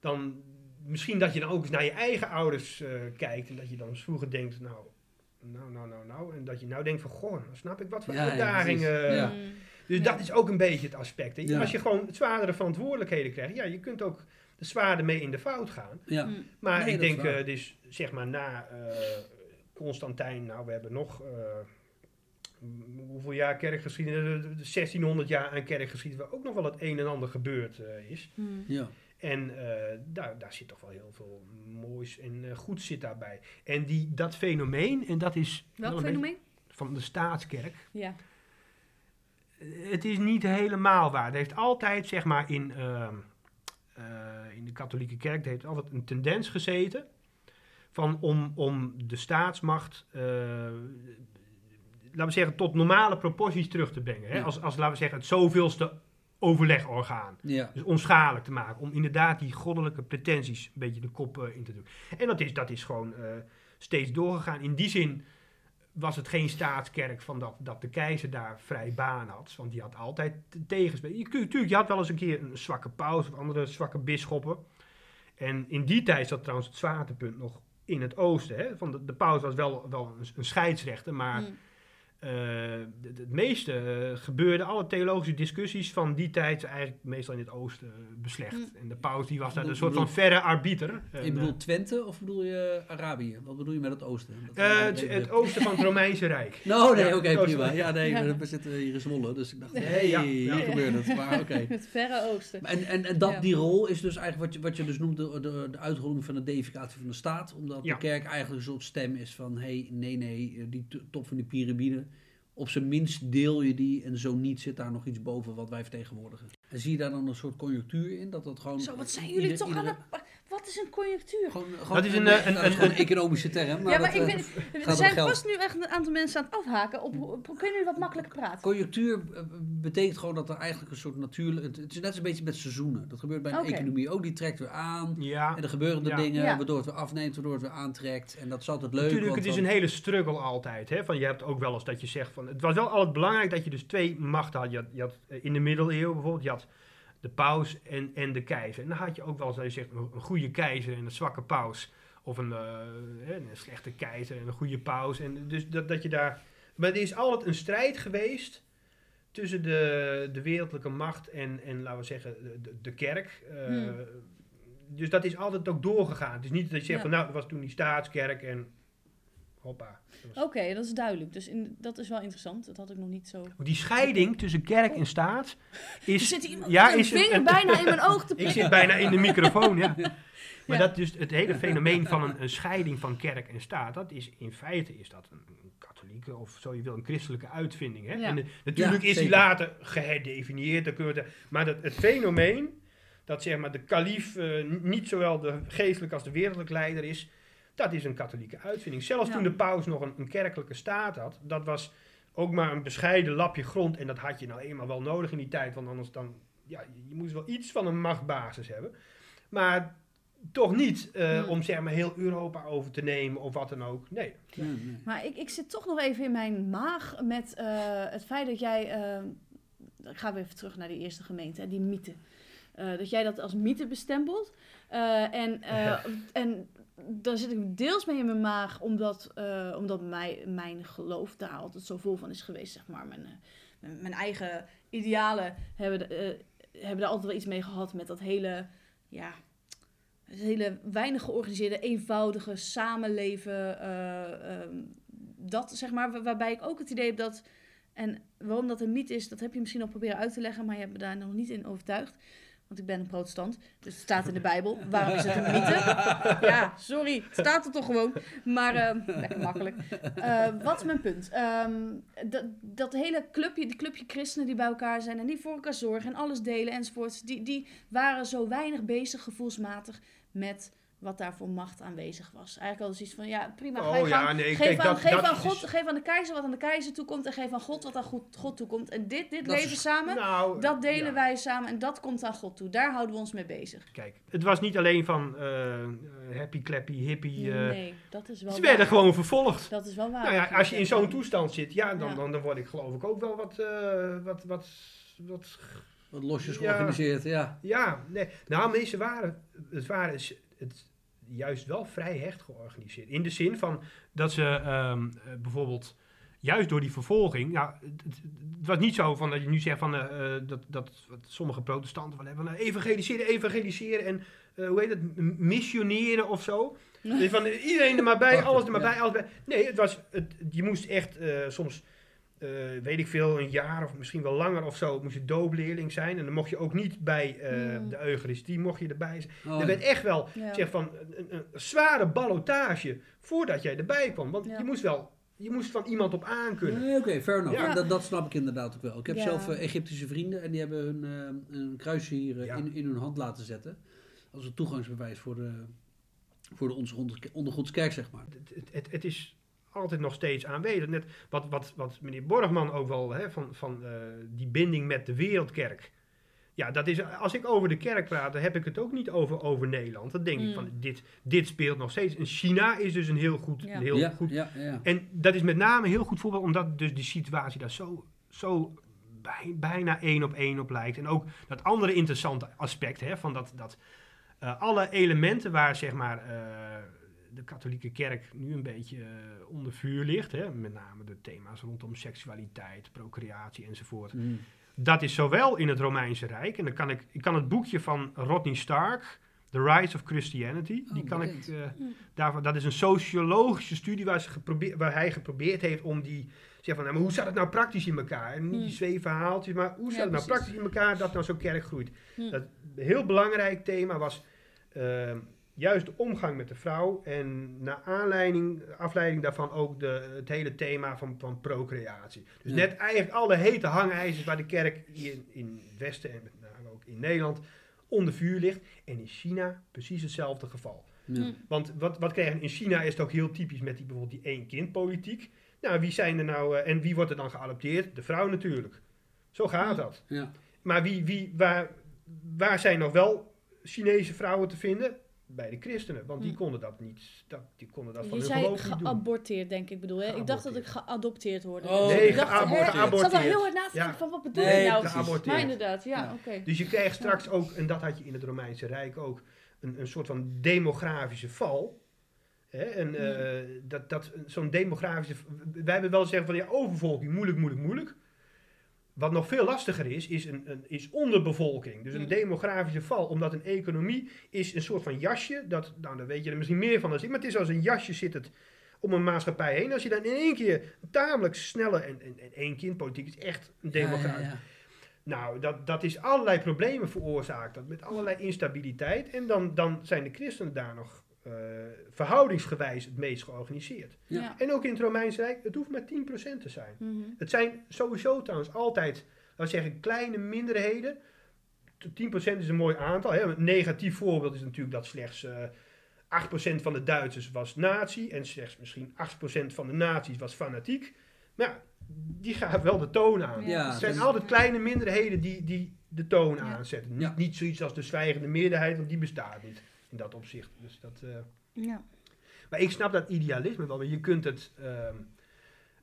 dan misschien dat je dan ook eens naar je eigen ouders eh, kijkt en dat je dan eens vroeger denkt, nou, nou, nou, nou, nou. En dat je nou denkt van, goh, dan snap ik wat voor Ja, uitdagingen. Ja. Mm. Dus Ja. dat is ook een beetje het aspect. hè. Ja. Als je gewoon zwaardere verantwoordelijkheden krijgt, ja, je kunt ook de zwaarder mee in de fout gaan. Ja. Mm. Maar Nee, ik denk, eh, dus zeg maar na eh, Constantijn, nou, we hebben nog. eh, hoeveel jaar kerkgeschiedenis? De- de 1600 jaar aan kerkgeschiedenis, waar ook nog wel het een en ander gebeurd eh, is. Mm. Ja. En eh, daar, daar zit toch wel heel veel moois en eh, goeds zit daarbij. En die, dat fenomeen, en dat is wel Welk fenomeen? van de staatskerk, Ja. het is niet helemaal waar. Het heeft altijd, zeg maar, in, ehm, eh, in de katholieke kerk, er heeft altijd een tendens gezeten van om, om de staatsmacht, laten we zeggen, tot normale proporties terug te brengen. Hè? Ja. Als, als, laten we zeggen, het zoveelste overlegorgaan. Ja. Dus onschadelijk te maken. Om inderdaad die goddelijke pretenties een beetje de kop eh, in te doen. En dat is, dat is gewoon eh, steeds doorgegaan. In die zin was het geen staatskerk van dat, dat de keizer daar vrij baan had. Want die had altijd tegenspraak. Je, kunt- tuurlijk, je had wel eens een keer een zwakke paus of andere zwakke bisschoppen. En in die tijd zat trouwens het zwaartepunt nog in het oosten. Hè? Van de, de paus was wel, wel een, een scheidsrechter, maar Mm. Eh, het, meeste eh, gebeurde, alle theologische discussies van die tijd, eigenlijk meestal in het oosten eh, beslecht. Mm. En de paus die was daar een soort bedoel- van verre arbiter. Je bedoelt Twente of bedoel je Arabië? Wat bedoel je met het oosten? Eh, het, oosten van het Romeinse Rijk. Nou, nee, Ja, oké, prima. Ja, nee, Ja. we- zitten hier in Zwolle, dus ik dacht, hé, Nee, hey, ja, ja. hier gebeurt het. Maar oké. Het Verre Oosten. En, en, en dat, Ja. die rol is dus eigenlijk wat je, wat je dus noemt de, de, de uitrolling van de deificatie van de staat. Omdat Ja. de kerk eigenlijk een soort stem is van, hé, hey, nee, nee, die top van die piramide. Op zijn minst deel je die en zo niet zit daar nog iets boven wat wij vertegenwoordigen. En zie je daar dan een soort conjunctuur in? Dat dat gewoon... Zo, wat zijn ieder- jullie toch iedere- aan het... Wat is een conjunctuur? Gewoon, gewoon, Dat is een, nou, eh, een- een- een economische term. Maar ja, maar dat, ik eh, ben, er zijn vast nu echt een aantal mensen aan het afhaken. Op, op- kunnen jullie wat makkelijker praten? Conjunctuur eh, betekent gewoon dat er eigenlijk een soort natuurlijk... Het, het is net als een beetje met seizoenen. Dat gebeurt bij een Oké. economie ook. Die trekt weer aan. Ja, En er gebeuren er Ja. dingen Ja. waardoor het weer afneemt, waardoor het weer aantrekt. En dat is altijd leuk. natuurlijk, want het is een hele struggle altijd. Hè? Van, je hebt ook wel eens dat je zegt van... Het was wel altijd belangrijk dat je dus twee machten had. Je had, je had in de middeleeuwen bijvoorbeeld, je had de paus en, en de keizer. En dan had je ook wel eens dat je zegt, een, goede keizer en een zwakke paus. Of een, eh, een slechte keizer en een goede paus. En dus dat, dat je daar... Maar er is altijd een strijd geweest tussen de, de wereldlijke macht en, en, laten we zeggen, de, de, kerk. Eh, Hmm. Dus dat is altijd ook doorgegaan. Het is niet dat je zegt Ja. van, nou, dat was toen die staatskerk en hoppa. Oké, dat is duidelijk. Dus in, dat is wel interessant. Dat had ik nog niet zo... Die scheiding tussen kerk en staat Er is... zit iemand ja, met een is een- vinger een- bijna in mijn oog te Ik prikken. zit bijna in de microfoon, ja. Maar Ja. dat dus het hele fenomeen van een, een scheiding van kerk en staat, dat is in feite is dat een, een katholieke of zo je wil een christelijke uitvinding. Hè? Ja. En de- natuurlijk Ja, is die later geherdefinieerd, dan kunnen we het- maar dat, het fenomeen dat zeg maar de kalif eh, niet zowel de geestelijke als de wereldlijke leider is, dat is een katholieke uitvinding. Zelfs Ja. toen de paus nog een, een kerkelijke staat had, dat was ook maar een bescheiden lapje grond en dat had je nou eenmaal wel nodig in die tijd, want anders dan, ja, je moest wel iets van een machtbasis hebben. Maar toch niet eh, Hmm. om zeg maar heel Europa over te nemen of wat dan ook. Nee. Maar ik, ik zit toch nog even in mijn maag met eh, het feit dat jij... eh, dan gaan we even terug naar die eerste gemeente, hè, die mythe. Eh, dat jij dat als mythe bestempelt. Eh, en, eh, en daar zit ik deels mee in mijn maag, omdat, eh, omdat mij, mijn geloof daar altijd zo vol van is geweest, zeg maar. Mijn, eh, mijn, eigen idealen hebben, eh, hebben daar altijd wel iets mee gehad met dat hele, ja, hele weinig georganiseerde, eenvoudige samenleven. eh, ehm, dat zeg maar, waar- waarbij ik ook het idee heb dat. En waarom dat een mythe is, dat heb je misschien al proberen uit te leggen, maar je hebt me daar nog niet in overtuigd. Want ik ben een protestant, dus het staat in de Bijbel. Waarom is het een mythe? Ja, sorry, het staat er toch gewoon. Maar, ehm, lekker makkelijk. Eh, wat is mijn punt? Ehm, dat, dat hele clubje, die clubje christenen die bij elkaar zijn en die voor elkaar zorgen en alles delen enzovoorts, die, die waren zo weinig bezig gevoelsmatig met wat daar voor macht aanwezig was. Eigenlijk al zoiets van, ja, prima, Oh ja, gang. nee, geef kijk, aan, dat, geef, dat aan is- God, geef aan de keizer wat aan de keizer toekomt en geef aan God wat aan God, God toekomt. En dit, dit Dat is- leven samen, Nou, dat delen ja. wij samen en dat komt aan God toe. Daar houden we ons mee bezig. Kijk, het was niet alleen van eh, happy, clappy, hippie. eh, nee, dat is wel ze waar. werden gewoon vervolgd. Dat is wel waar. Nou ja, als je in zo'n toestand zit, ja, dan, Ja. Dan, dan word ik geloof ik ook wel wat, eh, wat, wat, wat Wat losjes Ja. georganiseerd, ja. Ja, nee. Nou, mensen waren, het waren het juist wel vrij hecht georganiseerd. In de zin van dat ze ehm, eh, bijvoorbeeld, juist door die vervolging, nou, het, was niet zo van dat je nu zegt van eh, eh, dat, dat wat sommige protestanten van hebben, van, evangeliseren, evangeliseren en eh, hoe heet het, m- missioneren of zo. Dus van iedereen er maar bij, alles er maar bij, alles bij. Nee, het was, het, je moest echt eh, soms eh, weet ik veel, een jaar of misschien wel langer of zo, moest je doopleerling zijn. En dan mocht je ook niet bij eh, Hmm. de Eucharistie, mocht je erbij zijn. Oh, er werd echt wel, Ja. zeg van, een, zware ballotage voordat jij erbij kwam. Want Ja. je moest wel, je moest van iemand op aankunnen. Nee, oké, fair enough. Ja. Dat, dat snap ik inderdaad ook wel. Ik heb Ja. zelf eh, Egyptische vrienden en die hebben hun eh, een kruisje hier Ja. in, in hun hand laten zetten. Als een toegangsbewijs voor de, voor de ondergrondse, ondergrondse kerk, zeg maar. Het, het, het, het is altijd nog steeds aanwezig. Net wat, wat, wat meneer Borgman ook wel, hè, van, van eh, die binding met de wereldkerk. Ja, dat is, als ik over de kerk praat, dan heb ik het ook niet over, over Nederland. Dan denk ik Mm. van, dit, dit speelt nog steeds. En China is dus een heel goed, Ja. een heel ja, goed ja, ja. En dat is met name een heel goed voorbeeld, omdat dus die situatie daar zo, zo bij- bijna één op één op lijkt. En ook dat andere interessante aspect, hè, van dat, dat eh, alle elementen waar zeg maar eh, de katholieke kerk nu een beetje eh, onder vuur ligt, hè, met name de thema's rondom seksualiteit, procreatie enzovoort. Mm. Dat is zowel in het Romeinse Rijk, en dan kan ik, ik kan het boekje van Rodney Stark, The Rise of Christianity, Oh, die kan ik, eh, daarvan, dat is een sociologische studie waar, ze geprobeerd, waar hij geprobeerd heeft om die, zeg van, nou, maar hoe zat het nou praktisch in elkaar? En niet die Hmm. zweefverhaaltjes, maar hoe Ja, zat het nou precies. praktisch in elkaar dat nou zo'n kerk groeit? Dat een heel belangrijk thema was ehm, juist de omgang met de vrouw en naar aanleiding, afleiding daarvan ook de, het hele thema van, van procreatie. Dus Ja. net eigenlijk alle hete hangijzers waar de kerk hier in, in het Westen en met name ook in Nederland onder vuur ligt. En in China precies hetzelfde geval. Ja. Mm. Want wat, wat krijgen in China is het ook heel typisch met die, bijvoorbeeld die één kind politiek. Nou, wie zijn er nou eh, en wie wordt er dan geadopteerd? De vrouw natuurlijk. Zo gaat dat. Ja. Maar wie, wie, waar, waar zijn nog wel Chinese vrouwen te vinden? Bij de christenen, want die Hm. konden dat niet. Dat, die konden dat van Je hun zei geloof niet doen. geaborteerd, denk ik bedoel. Hè? Ik dacht dat ik geadopteerd hoorde. Oh, Nee, ik dacht, geaborteerd. Ik zat al heel hard na te denken Ja. van wat bedoel Nee, je nou? precies. Geaborteerd. Maar inderdaad, ja, Ja. oké. Dus je krijgt straks ook, en dat had je in het Romeinse Rijk ook, een, een soort van demografische val. Hè? En eh, dat, dat, zo'n demografische. Wij hebben wel zeggen van ja, overvolking, moeilijk, moeilijk, moeilijk. Wat nog veel lastiger is, is, een, een, is onderbevolking. Dus een demografische val. Omdat een economie is een soort van jasje. Dat, nou, daar weet je er misschien meer van dan ik. Maar het is als een jasje zit het om een maatschappij heen. Als je dan in één keer tamelijk snelle... En, en, en één kind politiek is echt een Ja, ja, demografie. ja. Nou, dat, dat is allerlei problemen veroorzaakt. Dat met allerlei instabiliteit. En dan, dan zijn de christenen daar nog eh, verhoudingsgewijs het meest georganiseerd. Ja. En ook in het Romeinse Rijk, het hoeft maar 10% te zijn. Mhm. Het zijn sowieso trouwens altijd, laten we zeggen, kleine minderheden. T- 10% is een mooi aantal. Hè. Een negatief voorbeeld is natuurlijk dat slechts eh 8% van de Duitsers was nazi. En slechts misschien 8% van de nazi's was fanatiek. Maar ja, die gaan wel de toon aan. Ja, het zijn dus- altijd kleine minderheden die, die de toon Ja. aanzetten. Niet, Ja. niet zoiets als de zwijgende meerderheid, want die bestaat niet in dat opzicht. Dus dat, eh, Ja. maar ik snap dat idealisme wel. Maar je kunt het. ehm,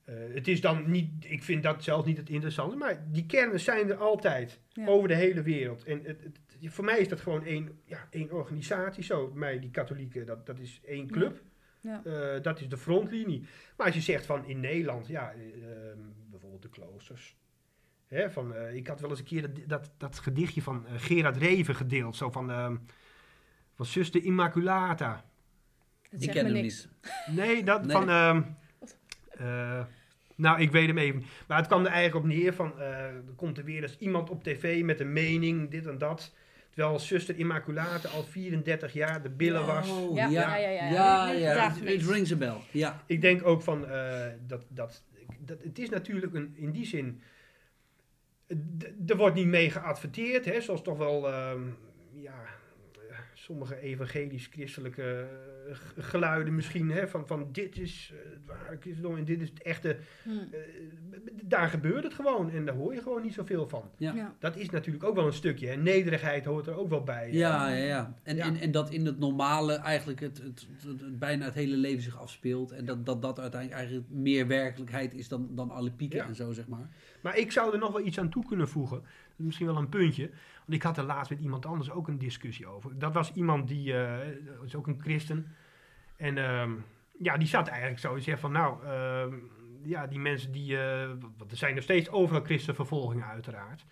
Eh, het is dan niet, ik vind dat zelf niet het interessante, maar die kernen zijn er altijd Ja. over de hele wereld. En het, het- voor mij is dat gewoon één, ja, één organisatie. Zo, mij, die katholieken, dat, dat is één club. Ja. Eh, dat is de frontlinie. Maar als je zegt van in Nederland, ja, eh, ehm, bijvoorbeeld de kloosters. Hè, van, ik had wel eens een keer dat, dat, dat gedichtje van Gerard Reven gedeeld. Zo van, ehm van Zuster Immaculata. Dat Ik zegt ken me hem niet. Nee, dat Nee. van... ehm, eh, nou, ik weet hem even niet. Maar het kwam er eigenlijk op neer van... eh, er komt er weer eens iemand op tv met een mening, dit en dat. Terwijl zuster Immaculata al 34 jaar de billen was. Oh, Ja, ja, ja, ja, ja. ja, rings a bell. Ja. Ik denk ook van eh, dat, dat, dat... Het is natuurlijk een, in die zin... d- Er wordt niet mee geadverteerd, hè, zoals toch wel... ehm, ja, sommige evangelisch-christelijke eh, geluiden misschien, hè, van, van dit is eh, het ware christendom en dit is het echte... Hm. Eh, daar gebeurt het gewoon en daar hoor je gewoon niet zoveel van. Ja. Ja. Dat is natuurlijk ook wel een stukje. En nederigheid hoort er ook wel bij. Ja, ja, ja. En, Ja. En, en dat in het normale eigenlijk het, het, het, het bijna het hele leven zich afspeelt. En dat dat, dat uiteindelijk eigenlijk meer werkelijkheid is dan, dan alle pieken Ja. en zo, zeg maar. Maar ik zou er nog wel iets aan toe kunnen voegen. Misschien wel een puntje. Want ik had er laatst met iemand anders ook een discussie over. Dat was iemand die, eh is ook een christen. En ehm, ja, die zat eigenlijk zo. Die zegt van nou, ehm, ja, die mensen die, eh, want er zijn nog steeds overal christenvervolgingen uiteraard.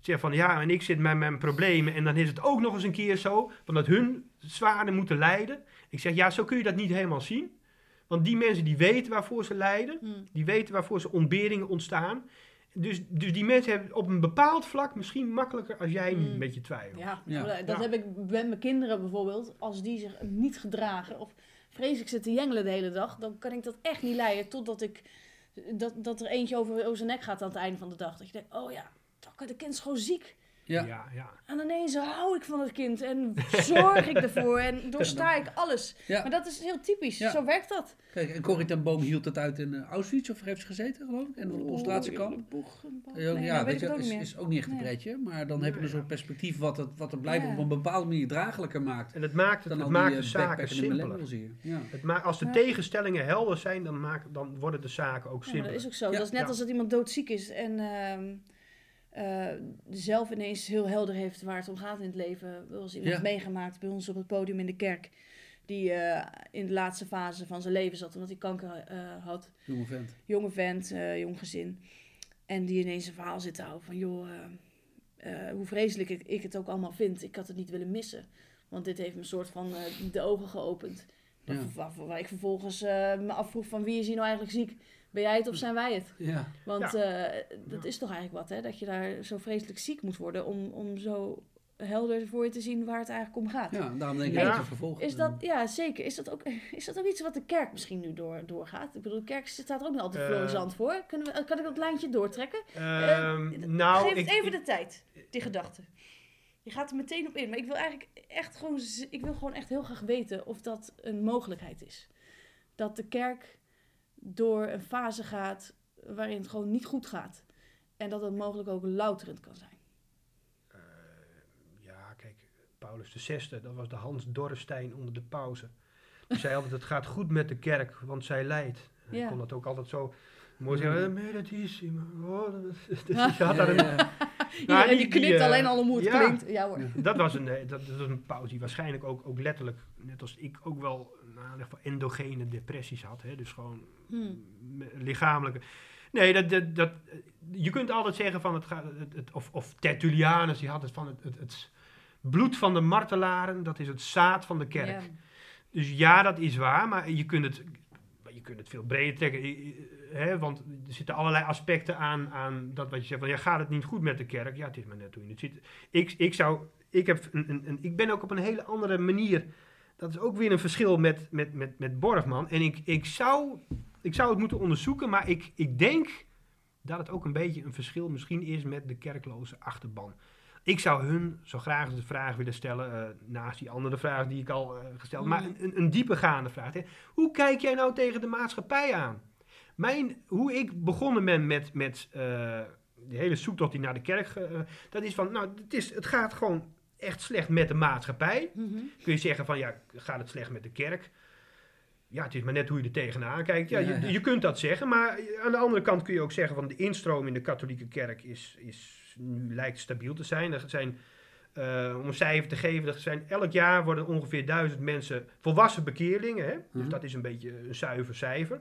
Zeg van ja, en ik zit met mijn problemen en dan is het ook nog eens een keer zo, van dat hun zwaarder moeten lijden. Ik zeg ja, zo kun je dat niet helemaal zien. Want die mensen die weten waarvoor ze lijden, Hm. die weten waarvoor ze ontberingen ontstaan. Dus, dus die mensen hebben op een bepaald vlak misschien makkelijker als jij nu Mm. met je twijfelt. Ja, Ja. dat Ja. heb ik met mijn kinderen bijvoorbeeld. Als die zich niet gedragen of vreselijk zitten jengelen de hele dag, dan kan ik dat echt niet leiden totdat ik dat, dat er eentje over, over zijn nek gaat aan het einde van de dag. Dat je denkt, oh ja, dat kind is gewoon ziek. Ja. ja. ja. En ineens hou ik van het kind en zorg ik ervoor en doorsta ik alles. Ja. Maar dat is heel typisch. Ja. Zo werkt dat. Kijk, en Corrie ten Boom hield het uit in eh, Auschwitz, of heeft ze gezeten, geloof ik? En op de concentratiekamp. Nee, Ja, nee, ja dat weet je, ook is, ook niet echt een Nee. pretje. Maar dan heb je een soort perspectief wat het, wat het blijkbaar Ja. op een bepaalde manier draaglijker maakt. En het maakt, het, Dan het al maakt die de eh, zaken simpeler. Het ma- als de Ja. tegenstellingen helder zijn, dan, maak, dan worden de zaken ook Ja, maar dat simpeler. is ook zo. Ja. dat is net Ja. als dat iemand doodziek is en eh, zelf ineens heel helder heeft waar het om gaat in het leven. Zoals iemand Ja. meegemaakt bij ons op het podium in de kerk. Die eh, in de laatste fase van zijn leven zat omdat hij kanker eh, had. Jonge vent. Jonge vent, jong gezin. En die ineens een verhaal zit te houden van... joh, hoe vreselijk ik, ik het ook allemaal vind. Ik had het niet willen missen. Want dit heeft me een soort van de ogen geopend. Ja. Waar, waar ik vervolgens me afvroeg van wie is hier nou eigenlijk ziek? Ben jij het of zijn wij het? Ja. Want Ja. eh, dat is toch eigenlijk wat, hè? Dat je daar zo vreselijk ziek moet worden om, om zo helder voor je te zien waar het eigenlijk om gaat. ja, daarom denk ik Ja. dat het vervolg. Is dat, ja, zeker. Is dat, ook, is dat ook iets wat de kerk misschien nu door, doorgaat? Ik bedoel, de kerk staat er ook niet altijd Eh. florissant voor. Kunnen we, kan ik dat lijntje doortrekken? Ehm, Eh, nou, Geef ik, het even ik- de tijd, die gedachte. Je gaat er meteen op in. Maar ik wil eigenlijk echt gewoon, ik wil gewoon echt heel graag weten of dat een mogelijkheid is. Dat de kerk door een fase gaat waarin het gewoon niet goed gaat. En dat het mogelijk ook louterend kan zijn. eh, ja, kijk, Paulus VI, dat was de Hans Dorrestein onder de pauze. Die zei altijd, het gaat goed met de kerk, want zij leidt. Ja. Hij kon dat ook altijd zo mooi zeggen, meditissimo. Oh, dat, dat, Ja. die had daar een, ja, ja. Iedereen die- eh, alleen al om hoe het ja. klinkt. Ja hoor. dat was een, eh, dat, dat was een pauze die waarschijnlijk ook, ook letterlijk, net als ik, ook wel nou, in ieder geval endogene depressies had. Hè? Dus gewoon Hmm. me- lichamelijke. Nee, dat, dat, dat, eh, je kunt altijd zeggen van het gaat, het, het- of, of Tertullianus, die had het van het, het, het bloed van de martelaren, dat is het zaad van de kerk. Ja. Dus ja, dat is waar, maar je kunt het, je kunt het veel breder trekken. Hè, want er zitten allerlei aspecten aan, aan dat wat je zegt. Van, ja, gaat het niet goed met de kerk? Ja, het is maar net hoe je het ziet. Ik, ik, zou, ik, heb een, een- ik ben ook op een hele andere manier. Dat is ook weer een verschil met, met, met, met Borgman. En ik, ik, zou, ik zou het moeten onderzoeken, maar ik, ik denk dat het ook een beetje een verschil misschien is met de kerkloze achterban. Ik zou hun zo graag de vraag willen stellen, eh, naast die andere vraag die ik al eh, gesteld maar een, een, een diepergaande vraag. Hè. Hoe kijk jij nou tegen de maatschappij aan? Mijn, hoe ik begonnen ben met, met eh, de hele zoektocht die naar de kerk, dat is van, nou, het, is, het gaat gewoon echt slecht met de maatschappij. Mhm. Kun je zeggen van, ja, gaat het slecht met de kerk? ja, het is maar net hoe je er tegenaan kijkt. Ja, Ja, ja. Je, je kunt dat zeggen, maar aan de andere kant kun je ook zeggen van de instroom in de katholieke kerk is, is nu lijkt stabiel te zijn. Er zijn, eh, om een cijfer te geven, er zijn elk jaar worden ongeveer duizend mensen volwassen bekeerlingen. Hè? Dus Mhm. dat is een beetje een zuiver cijfer.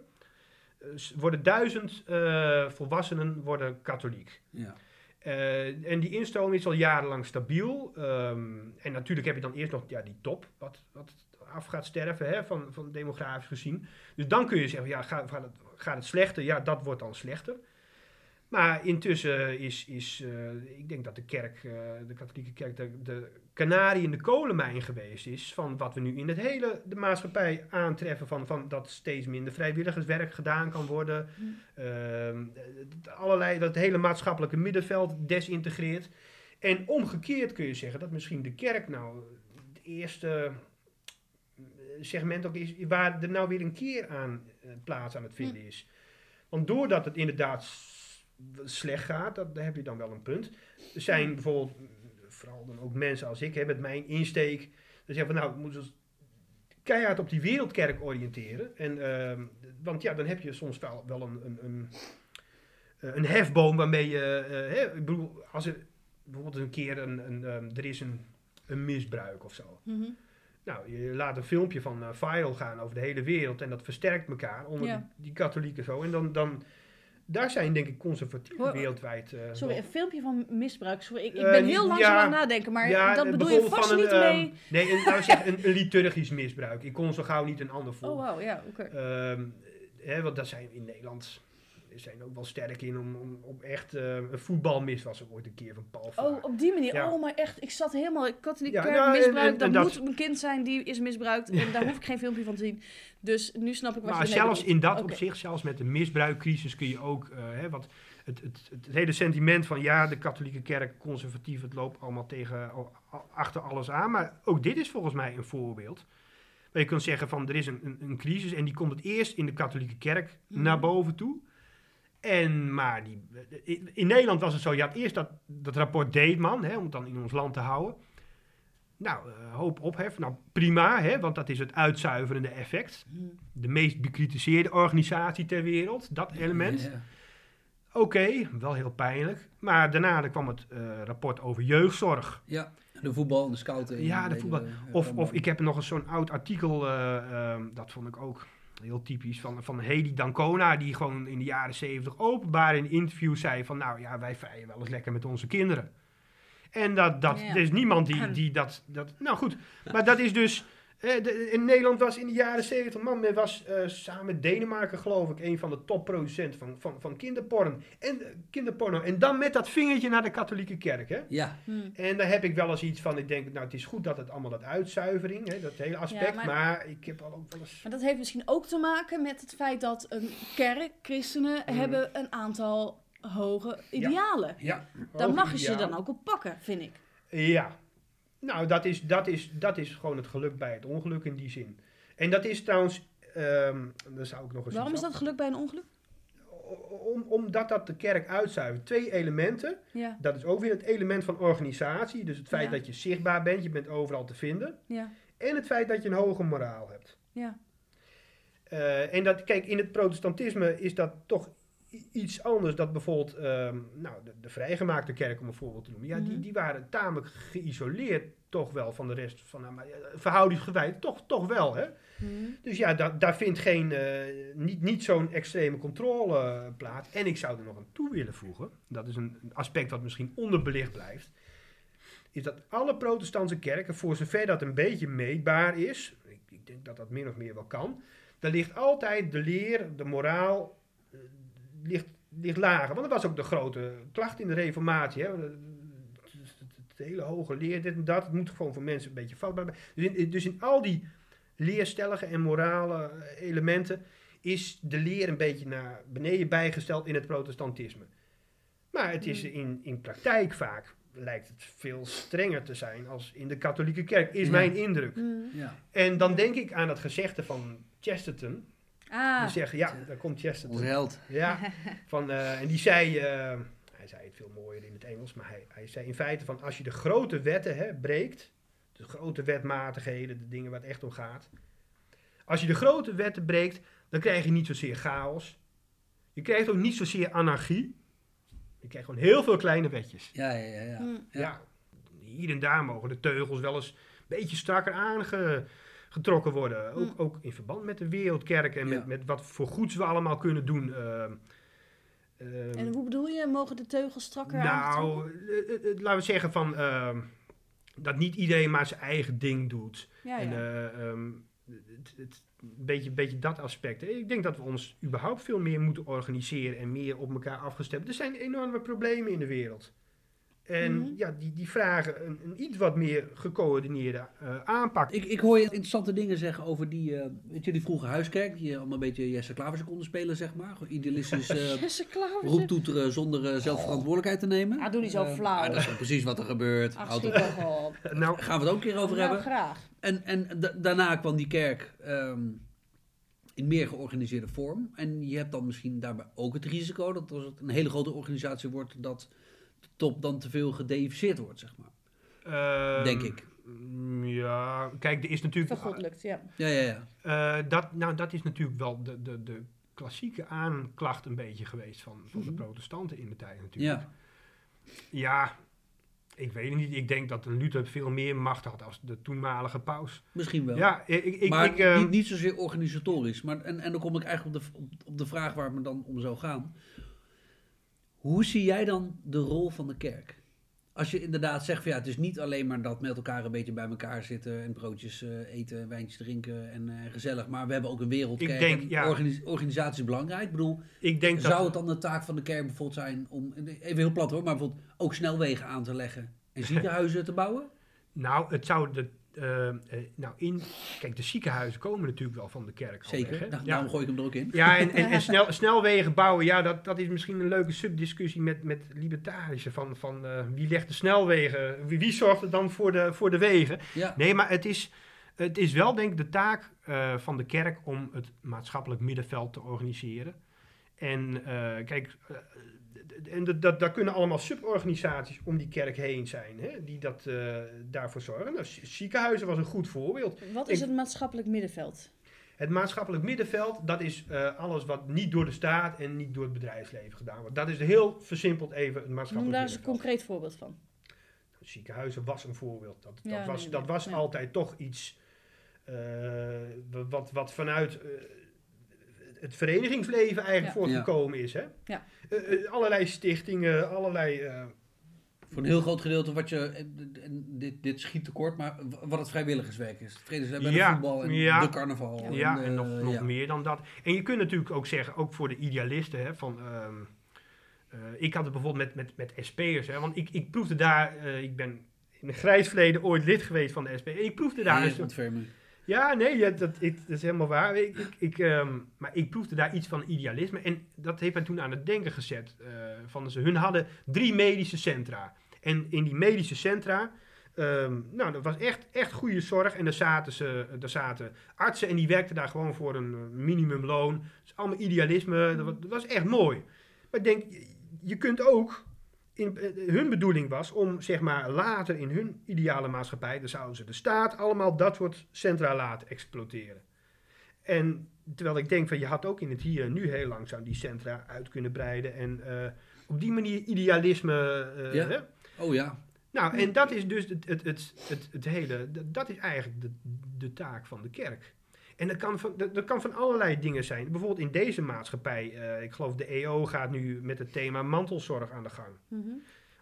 Worden duizend eh, volwassenen worden katholiek. Ja. Eh, en die instroom is al jarenlang stabiel. Ehm, en natuurlijk heb je dan eerst nog ja, die top, wat, wat af gaat sterven, hè, van, van demografisch gezien. Dus dan kun je zeggen, ja, gaat, gaat, het, gaat het slechter? Ja, dat wordt dan slechter. Maar intussen is, is eh, ik denk dat de kerk, eh, de katholieke kerk, de, de kanarie in de kolenmijn geweest is van wat we nu in het hele de maatschappij aantreffen van, van dat steeds minder vrijwilligerswerk gedaan kan worden. Ehm, het- allerlei, dat hele maatschappelijke middenveld desintegreert. En omgekeerd kun je zeggen dat misschien de kerk nou het eerste eh, segment ook is waar er nou weer een keer aan plaats aan het vinden is. Want doordat het inderdaad slecht gaat, dat, daar heb je dan wel een punt. Er zijn bijvoorbeeld, vooral dan ook mensen als ik, hè, met mijn insteek, die zeggen van nou, we moeten ons keihard op die wereldkerk oriënteren. En, ehm, want ja, dan heb je soms wel, wel een, een, een, eh, een hefboom waarmee je, eh, hè, ik bedoel, als er bijvoorbeeld een keer een, een, ehm, er is een, een misbruik of zo. Mhm. Nou, je laat een filmpje van eh, viral gaan over de hele wereld en dat versterkt elkaar onder Ja. die, die katholieken zo. En dan, dan, daar zijn denk ik conservatieven Hoor- wereldwijd. eh, Sorry, een filmpje van misbruik. Sorry, ik, ik Eh, ben heel langzaam ja, aan het nadenken, maar Ja, dat bedoel je vast niet een, ehm, mee... Nee, een, nou zeg, een, een liturgisch misbruik. Ik kon zo gauw niet een ander Oh, voorbeeld. wauw, ja, oké. Ehm, hè, want daar zijn in Nederland zijn ook wel sterk in om, om, om echt eh, een voetbalmis was er ooit een keer van Paul. Oh, op die manier. Ja. Oh, maar echt, ik zat helemaal... Katholieke Ja, kerk, nou, en- misbruik, en- dat moet een kind zijn die is misbruikt. En daar hoef ik geen filmpje van te zien. Dus nu snap ik wat Maar je ermee zelfs in dat opzicht, zelfs met de misbruikcrisis, kun je ook, eh, hè, wat het, het, het, hele sentiment van ja, de katholieke kerk, conservatief, het loopt allemaal tegen, achter alles aan. Maar ook dit is volgens mij een voorbeeld. Waar je kunt zeggen van er is een, een, een crisis en die komt het eerst in de katholieke kerk Mhm. naar boven toe. En maar die, in, in Nederland was het zo, je had eerst dat, dat rapport Deetman, hè, om het dan in ons land te houden. Nou, eh, hoop ophef. Nou, prima, hè, want dat is het uitzuiverende effect de meest bekritiseerde organisatie ter wereld, dat element. Ja, ja. Oké, wel heel pijnlijk. Maar daarna kwam het eh, rapport over jeugdzorg. Ja, de voetbal en de scouting. Ja, de voetbal. Of, of ik heb nog eens zo'n oud artikel, eh, dat vond ik ook heel typisch, van, van Hedy Dancona, die gewoon in de jaren zeventig openbaar in interviews zei van, nou ja, wij vrijen wel eens lekker met onze kinderen. En dat, dat Ja. er is niemand die, die dat, dat, nou goed, maar dat is dus, in Nederland was in de jaren zeventig, man, men was eh, samen met Denemarken geloof ik, een van de topproducenten van, van, van kinderporn. En, eh, kinderporno. En dan met dat vingertje naar de katholieke kerk, hè. Ja, Hm. En daar heb ik wel eens iets van, ik denk, nou het is goed dat het allemaal dat uitzuivering, hè, dat hele aspect, maar- maar, ik heb al ook wel eens... Maar dat heeft misschien ook te maken met het feit dat een kerk, christenen, Mhm. hebben een aantal hoge idealen. ja. Daar Ook mag je ze dan ook op pakken, vind ik. Ja, nou dat is, dat, is, dat is gewoon het geluk bij het ongeluk in die zin. En dat is trouwens, daar zou ik nog eens Waarom is dat geluk bij een ongeluk? Om, omdat dat de kerk uitzuivert. Twee elementen. Ja, Dat is ook weer het element van organisatie. Dus het feit Ja. dat je zichtbaar bent, je bent overal te vinden. ja, En het feit dat je een hoge moraal hebt. ja. Eh, en dat, kijk, in het protestantisme is dat toch iets anders. Dat bijvoorbeeld, ehm, nou, de, de vrijgemaakte kerk, om een voorbeeld te noemen. Ja, die, Mhm. die waren tamelijk geïsoleerd toch wel van de rest. Van, nou, maar, eh, verhoudingsgewijd, toch, toch wel, hè. Hm. Dus ja, da- daar vindt geen, eh, niet, niet zo'n extreme controle eh, plaats. En ik zou er nog aan toe willen voegen. Dat is een een aspect wat misschien onderbelicht blijft. Is dat alle protestantse kerken, voor zover dat een beetje meetbaar is. Ik, ik denk dat dat min of meer wel kan. Daar ligt altijd de leer, de moraal, ligt, ligt lager. Want dat was ook de grote klacht in de reformatie. Hè? Het, het- het hele hoge leer, dit en dat. Het moet gewoon voor mensen een beetje vatbaar zijn. Dus in, dus in al die leerstellige en morale eh, elementen is de leer een beetje naar beneden bijgesteld in het protestantisme. Maar het is Hmm. in, in praktijk vaak lijkt het veel strenger te zijn als in de katholieke kerk, is Ja. mijn indruk. Hm. ja. En dan denk ik aan het gezegde van Chesterton. Ah, Die zeggen, ja, daar komt Chesterton. Onze held. Ja, van, eh, en die zei, eh, hij zei het veel mooier in het Engels, maar hij, hij zei in feite van als je de grote wetten hè, breekt, de grote wetmatigheden, de dingen waar het echt om gaat, Als je de grote wetten breekt, dan krijg je niet zozeer chaos. Je krijgt ook niet zozeer anarchie. Je krijgt gewoon heel veel kleine wetjes. Ja, ja, ja. ja. Mm. Ja. hier en daar mogen de teugels wel eens een beetje strakker aangetrokken worden. Ook, ook in verband met de wereldkerk en met, Ja. met wat voor goeds we allemaal kunnen doen. Ehm, ehm, En hoe bedoel je? Mogen de teugels strakker nou, eh, eh, eh, laten we zeggen van, ehm, dat niet iedereen maar zijn eigen ding doet. Ja, En ja. eh, ehm, het, het, een beetje, beetje dat aspect. Ik denk dat we ons überhaupt veel meer moeten organiseren en meer op elkaar afgestemd. Er zijn enorme problemen in de wereld. En Mhm. ja, die, die vragen een, een iets wat meer gecoördineerde eh, aanpak. Ik, ik hoor je interessante dingen zeggen over die, eh, weet je, die vroege huiskerk. Die allemaal een beetje Jesse Klaverse konden spelen, zeg maar. Idealistisch eh Klaver. roeptoeteren zonder zelf verantwoordelijkheid te nemen. Ah, doe niet zo flauw. ah, dat is precies wat er gebeurt. Ach, Houd op. nou, Gaan we het ook een keer over Nou, hebben. graag. En, en da- daarna kwam die kerk ehm, in meer georganiseerde vorm. En je hebt dan misschien daarbij ook het risico dat als het een hele grote organisatie wordt, dat top dan te veel gedeificeerd wordt, zeg maar. ehm, Denk ik. mm, Ja, kijk, er is natuurlijk... Vergoddelijkt, ja. Ja, ja, ja. Eh, dat, nou, dat is natuurlijk wel de, de, de klassieke aanklacht een beetje geweest van, van de Mhm. protestanten in de tijd natuurlijk. Ja, Ja, ik weet het niet. Ik denk dat een Luther veel meer macht had als de toenmalige paus. misschien wel. Ja, ik, ik, maar ik, ehm, niet, niet zozeer organisatorisch. Maar, en, en dan kom ik eigenlijk op de, op, op de vraag waar het me dan om zou gaan. Hoe zie jij dan de rol van de kerk? Als je inderdaad zegt van ja, het is niet alleen maar dat met elkaar een beetje bij elkaar zitten en broodjes eh, eten, wijntjes drinken en eh, gezellig. Maar we hebben ook een wereldkerk. Ik denk, en ja. organis- organisatie is belangrijk. Ik bedoel, ik denk dat... zou het dan de taak van de kerk bijvoorbeeld zijn om, even heel plat hoor, maar bijvoorbeeld ook snelwegen aan te leggen en ziekenhuizen te bouwen? Nou, het zou de... eh, eh, nou, in... Kijk, de ziekenhuizen komen natuurlijk wel van de kerk. Zeker. weg? Nou, ja. Daarom gooi ik hem er ook in. Ja, en, en, en snel, snelwegen bouwen, ja, dat, dat is misschien een leuke subdiscussie met, met libertarische. Van, van eh, wie legt de snelwegen, wie, wie zorgt er dan voor de, voor de wegen? Ja. Nee, maar het is, het is wel denk ik de taak van de kerk om het maatschappelijk middenveld te organiseren. En kijk, en dat, dat, daar kunnen allemaal suborganisaties om die kerk heen zijn, hè, die dat, eh, daarvoor zorgen. Nou, ziekenhuizen was een goed voorbeeld. Wat is het maatschappelijk middenveld? Het maatschappelijk middenveld, dat is eh, alles wat niet door de staat en niet door het bedrijfsleven gedaan wordt. Dat is heel versimpeld even het Noem maatschappelijk daar eens een concreet voorbeeld van. Ziekenhuizen was een voorbeeld. Dat, dat Ja, was, nee, dat nee, was altijd toch iets eh, wat, wat vanuit het verenigingsleven eigenlijk Ja. voortgekomen is. Hè? Ja. Eh, eh, allerlei stichtingen, allerlei... eh, Voor een heel groot gedeelte wat je, en- en dit, dit schiet tekort, maar wat het vrijwilligerswerk is. Vredeswerk bij de Ja, voetbal en ja. de carnaval. Ja, en, en nog, nog ja. meer dan dat. En je kunt natuurlijk ook zeggen, ook voor de idealisten, hè, van... ehm, eh, ik had het bijvoorbeeld met, met, met SP'ers, hè, want ik, ik proefde daar... eh, ik ben in een grijs verleden ooit lid geweest van de SP. En ik proefde daar... Een ontferming. Ja, nee, ja, dat, ik, dat is helemaal waar. Ik, ik, ehm, maar ik proefde daar iets van idealisme. En dat heeft mij toen aan het denken gezet. eh, van ze, hun hadden drie medische centra. En in die medische centra... ehm, nou, dat was echt, echt goede zorg. En daar zaten, ze, daar zaten artsen en die werkten daar gewoon voor een eh, minimumloon. Dus allemaal idealisme. Dat was, dat was echt mooi. Maar ik denk, je kunt ook... In, eh, hun bedoeling was om zeg maar later in hun ideale maatschappij, dan zouden ze de staat allemaal dat soort centra laten exploiteren. En terwijl ik denk van je had ook in het hier en nu heel langzaam die centra uit kunnen breiden en eh, op die manier idealisme. eh, Ja. hè? Oh ja. Nou, en dat is dus het, het, het, het, het hele, dat- dat is eigenlijk de, de taak van de kerk. En dat kan, van, dat, dat kan van allerlei dingen zijn. Bijvoorbeeld in deze maatschappij, eh, ik geloof de EO gaat nu met het thema mantelzorg aan de gang Mhm.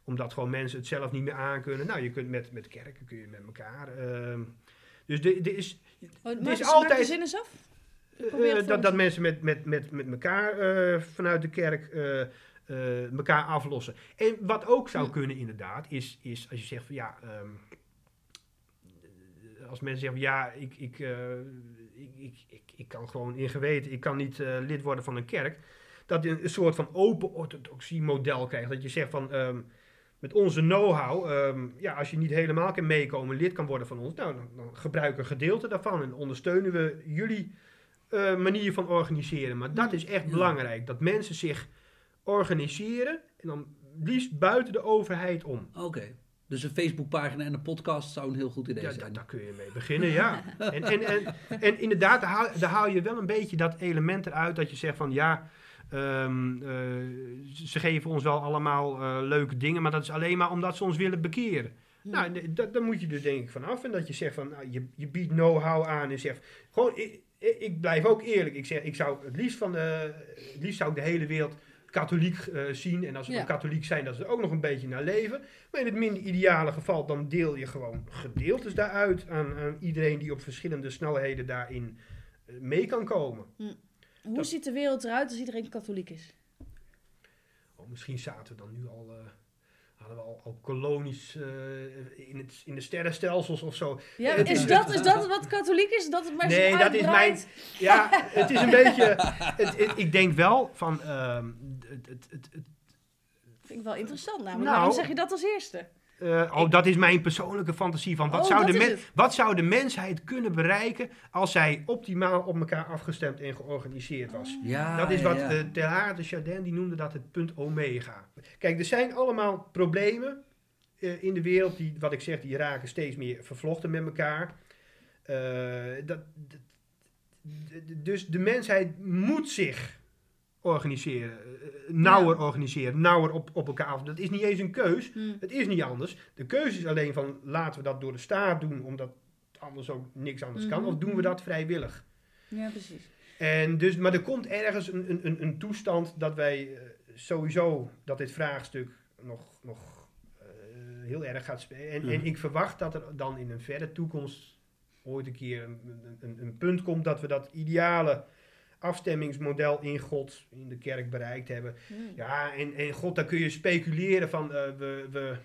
omdat gewoon mensen het zelf niet meer aankunnen. Nou, je kunt met, met kerken, kun je met elkaar. ehm, dus er is, Oh, is altijd- de zin eens af? eh, eh, dat, dat mensen met, met, met, met elkaar vanuit de kerk elkaar aflossen. En wat ook zou kunnen inderdaad, is, is als je zegt van ja... ehm, eh, als mensen zeggen ja, ik, ik, eh, ik, ik, ik, ik kan gewoon in geweten, ik kan niet eh, lid worden van een kerk. Dat je een soort van open orthodoxie model krijgt. Dat je zegt van ehm, met onze know-how, ehm, ja, als je niet helemaal kan meekomen, lid kan worden van ons, nou, dan, dan gebruik een gedeelte daarvan en ondersteunen we jullie eh, manier van organiseren. Maar dat is echt Ja. belangrijk, dat mensen zich organiseren en dan liefst buiten de overheid om. Oké. Dus een Facebookpagina en een podcast zou een heel goed idee Ja, zijn. daar, daar kun je mee beginnen, ja. En, en, en, en inderdaad, daar haal, daar haal je wel een beetje dat element eruit dat je zegt van ja, ehm, eh, ze geven ons wel allemaal eh, leuke dingen, maar dat is alleen maar omdat ze ons willen bekeren. Nou, d- d- daar moet je dus denk ik vanaf. En dat je zegt van, nou, je, je biedt know-how aan en zegt, gewoon, ik, ik ik blijf ook eerlijk. Ik zeg, ik zou het liefst van de, het liefst zou ik de hele wereld katholiek eh, zien. En als ze Ja. dan katholiek zijn, dat ze er ook nog een beetje naar leven. Maar in het minder ideale geval, dan deel je gewoon gedeeltes daaruit aan, aan iedereen die op verschillende snelheden daarin eh, mee kan komen. Hoe Dat- ziet de wereld eruit als iedereen katholiek is? Oh, misschien zaten we dan nu al, eh, hadden we al, al kolonies eh, in, het, in de sterrenstelsels of zo. Ja, is, is- dat, is dat wat katholiek is? Dat het maar Nee, zo dat is mijn. Ja, het is een beetje. Het, het- ik denk wel van. ehm, het, het, het, het- Vind ik wel interessant namelijk. Nou. Waarom zeg je dat als eerste? Eh, oh, dat is mijn persoonlijke fantasie van wat, Oh, zou de men- wat zou de mensheid kunnen bereiken als zij optimaal op elkaar afgestemd en georganiseerd was. Ja, Dat is wat ja. eh Teilhard de Chardin, die noemde dat het punt omega. Kijk, er zijn allemaal problemen eh, in de wereld, die, wat ik zeg, die raken steeds meer vervlochten met elkaar. Eh, dat, dus de mensheid moet zich organiseren, eh, nauwer organiseren, nauwer op, op elkaar af. Dat is niet eens een keus, Hm. het is niet anders. De keuze is alleen van, laten we dat door de staat doen, omdat anders ook niks anders kan, Mhm. of doen we dat vrijwillig? Ja, precies. En dus, maar er komt ergens een, een, een, een toestand dat wij eh, sowieso dat dit vraagstuk nog, nog eh, heel erg gaat spelen. En, en ik verwacht dat er dan in een verre toekomst ooit een keer een, een, een, een punt komt dat we dat ideale afstemmingsmodel in God, in de kerk bereikt hebben. Hm. Ja, en, en God, daar kun je speculeren van eh, we, we,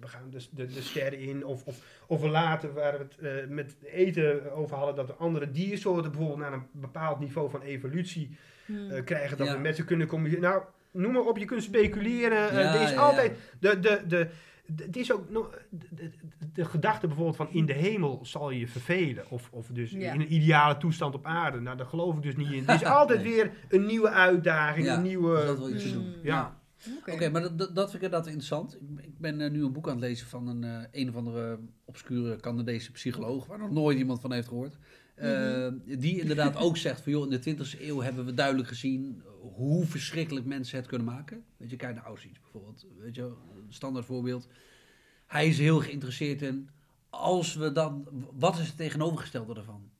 we gaan de, de, de sterren in. Of, of, of we laten, waar we het eh, met eten over hadden, dat we andere diersoorten bijvoorbeeld naar een bepaald niveau van evolutie Hm. eh, krijgen. Dat Ja. we met ze kunnen communiceren. Nou, noem maar op, je kunt speculeren. Ja, er is ja, altijd, de, de, de- het is ook nog, de, de, de gedachte bijvoorbeeld van in de hemel zal je vervelen. Of, of dus Ja. in een ideale toestand op aarde. Nou, daar geloof ik dus niet in. Er is altijd Nee. weer een nieuwe uitdaging, Ja, een nieuwe... dus dat wil iets Mm. doen. Ja. Oké. Maar dat, dat, vind ik inderdaad interessant. Ik, ik ben eh, nu een boek aan het lezen van een, eh, een of andere obscure Canadese psycholoog, waar nog nooit iemand van heeft gehoord. Eh, Die inderdaad ook zegt van, joh, in de 20e eeuw hebben we duidelijk gezien hoe verschrikkelijk mensen het kunnen maken. Weet je, kijk naar Auschwitz bijvoorbeeld. Weet je, een standaard voorbeeld. Hij is heel geïnteresseerd in, als we dan, wat is het tegenovergestelde daarvan?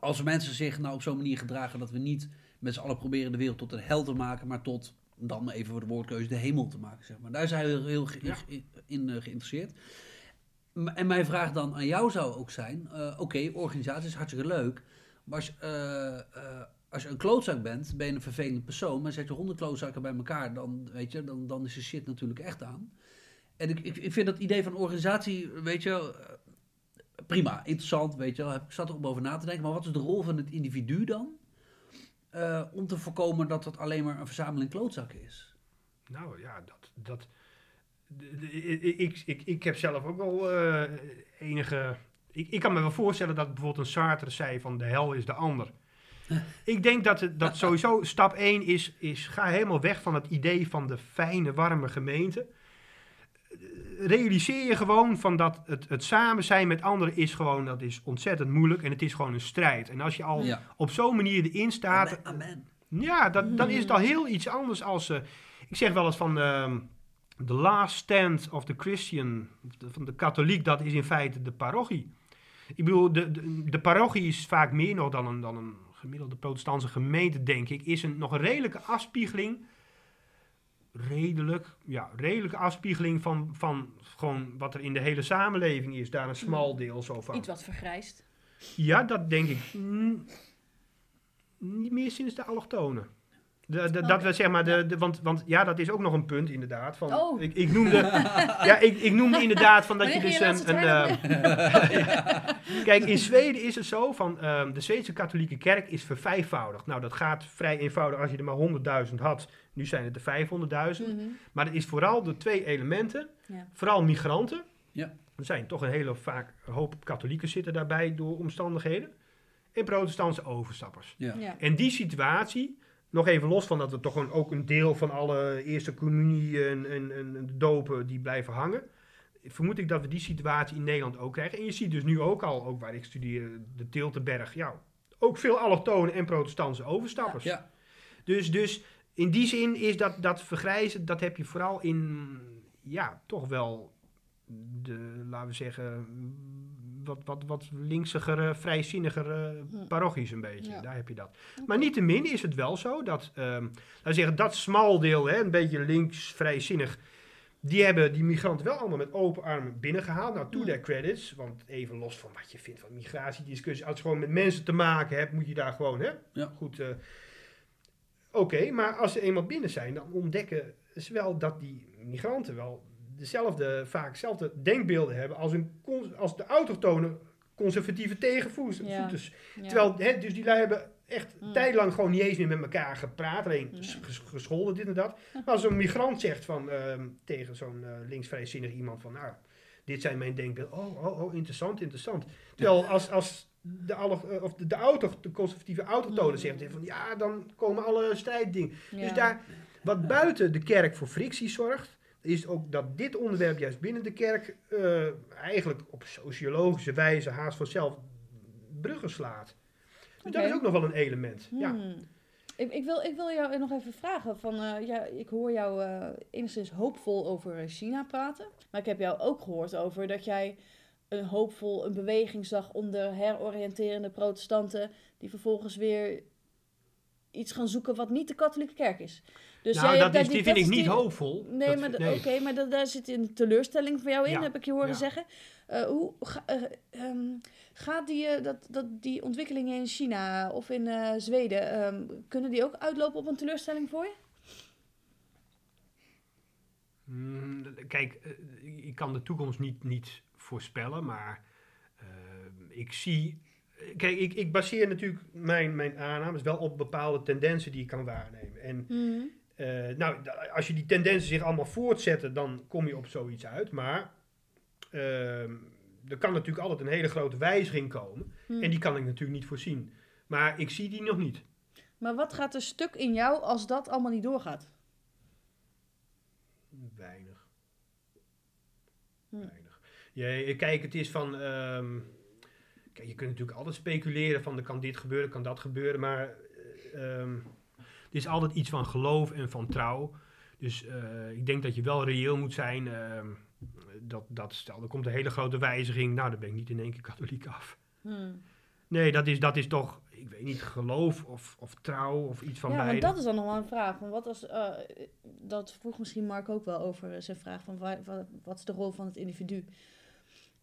Als mensen zich nou op zo'n manier gedragen dat we niet met z'n allen proberen de wereld tot een hel te maken, maar tot, dan even voor de woordkeuze, de hemel te maken. Zeg maar. Daar is hij heel, heel ge- Ja. in, in, eh, geïnteresseerd. En mijn vraag dan aan jou zou ook zijn, eh, oké, organisatie is hartstikke leuk, maar als, eh, eh, als je een klootzak bent, ben je een vervelend persoon, maar zet je honderd klootzakken bij elkaar, dan, weet je, dan, dan is de shit natuurlijk echt aan. En ik, ik, ik vind dat idee van organisatie, weet je, prima, interessant, weet je. Ik zat er ook over na te denken, maar wat is de rol van het individu dan? om te voorkomen dat het alleen maar een verzameling klootzakken is. Nou ja, dat. dat ik, ik, ik, heb zelf ook wel eh, enige. Ik, ik kan me wel voorstellen dat bijvoorbeeld een Sartre zei van de hel is de ander. ik denk dat, dat sowieso stap 1 is, is ga helemaal weg van het idee van de fijne, warme gemeente. Realiseer je gewoon van dat het, het samen zijn met anderen is gewoon, dat is ontzettend moeilijk en het is gewoon een strijd. En als je al Ja. op zo'n manier erin staat, Amen. Amen. ja, dat, dan is het al heel iets anders als... eh, ik zeg wel eens van... ehm the last stand of the Christian, van de katholiek, dat is in feite de parochie. Ik bedoel, de, de, de parochie is vaak meer nog dan een, dan een gemiddelde protestantse gemeente, denk ik. Is een, nog een redelijke afspiegeling... Redelijk, ja, redelijke afspiegeling van, van gewoon wat er in de hele samenleving is. Daar een smal deel zo van. Iets wat vergrijst. Ja, dat denk ik. Mm, niet meer sinds de allochtonen. De, de, Dat we zeg maar, de, de, want, want ja, dat is ook nog een punt inderdaad. Van, Oh. ik, ik, noemde, ja, ik, ik noemde inderdaad van dat je dus je een. een eh, Kijk, in Zweden is het zo van ehm, de Zweedse katholieke kerk is vervijfvoudigd. Nou, dat gaat vrij eenvoudig als je er maar 100.000 had. Nu zijn het er 500.000. Mhm. Maar het is vooral de twee elementen. Ja. Vooral migranten. Ja. Er zijn toch een hele vaak een hoop katholieken zitten daarbij door omstandigheden. En protestantse overstappers. Ja. Ja. En die situatie, nog even los van dat er toch een, ook een deel van alle eerste communie en, en, en dopen die blijven hangen. vermoed ik dat we die situatie in Nederland ook krijgen. En je ziet dus nu ook al, ook waar ik studeer, de Tiltenberg, ja, ook veel allochtonen en protestantse overstappers. Ja. Dus, dus in die zin is dat, dat vergrijzen, dat heb je vooral in, ja, toch wel de, laten we zeggen, wat, wat, wat linksigere, vrijzinnigere parochies een beetje. Ja. Daar heb je dat. Maar niettemin is het wel zo dat, ehm laten we zeggen, dat smal deel, hè, een beetje links, vrijzinnig, die hebben die migranten wel allemaal met open armen binnengehaald. Nou, to their credits, want even los van wat je vindt van migratiediscussie, als je gewoon met mensen te maken hebt, moet je daar gewoon, hè, Ja. goed... eh, Oké, maar als ze eenmaal binnen zijn, dan ontdekken ze wel dat die migranten wel dezelfde, vaak dezelfde denkbeelden hebben als, een, als de autochtone conservatieve tegenvoeters. Ja. Terwijl, hè, dus die lui hebben echt Mm. tijdlang gewoon niet eens meer met elkaar gepraat, alleen ges- gescholden, dit en dat. Maar als zo'n migrant zegt van, ehm, tegen zo'n eh linksvrijzinnig iemand van, nou, dit zijn mijn denkbeelden. Oh, oh, oh, interessant, interessant. Terwijl als, als de, alle, eh, of de, de, auto, de conservatieve autochtone Mm. zegt van, ja, dan komen alle strijddingen. Ja. Dus daar, wat buiten de kerk voor frictie zorgt, is ook dat dit onderwerp juist binnen de kerk eh, eigenlijk op sociologische wijze haast vanzelf bruggen slaat. Dus dat is ook nog wel een element. Ja. Hmm. Ik, ik, wil, ik wil jou nog even vragen. Van, eh, ja, ik hoor jou eh, enigszins hoopvol over China praten. Maar ik heb jou ook gehoord over dat jij een hoopvol een beweging zag onder heroriënterende protestanten. Die vervolgens weer iets gaan zoeken wat niet de katholieke kerk is. Dus nou, jij dat hebt is, die vind ik niet hoopvol. Nee, Dat maar oké, maar da- daar zit een teleurstelling voor jou in, Ja, heb ik je horen ja. zeggen. Eh, hoe ga- eh, ehm, gaat die, eh, dat, dat, die ontwikkelingen in China of in eh, Zweden, ehm, kunnen die ook uitlopen op een teleurstelling voor je? Mm, Kijk, eh, ik kan de toekomst niet, niet voorspellen, maar eh, ik zie. Kijk, ik, ik baseer natuurlijk mijn, mijn aannames wel op bepaalde tendensen die ik kan waarnemen. En eh, nou, als je die tendensen zich allemaal voortzetten, dan kom je op zoiets uit. Maar ehm, er kan natuurlijk altijd een hele grote wijziging komen. Hmm. En die kan ik natuurlijk niet voorzien. Maar ik zie die nog niet. Maar wat gaat er stuk in jou als dat allemaal niet doorgaat? Weinig. Hm. Weinig. Je, kijk, het is van. ehm, kijk, je kunt natuurlijk altijd speculeren van er kan dit gebeuren, kan dat gebeuren. Maar eh, ehm, is altijd iets van geloof en van trouw. Dus eh, ik denk dat je wel reëel moet zijn. ehm, dat, dat stel, er komt een hele grote wijziging. Nou, dan ben ik niet in één keer katholiek af. Hmm. Nee, dat is, dat is toch, ik weet niet, geloof of, of trouw of iets van ja, beide. want dat is dan nog wel een vraag. Want wat als, eh, dat vroeg misschien Mark ook wel over eh, zijn vraag van wa- wa- wat is de rol van het individu?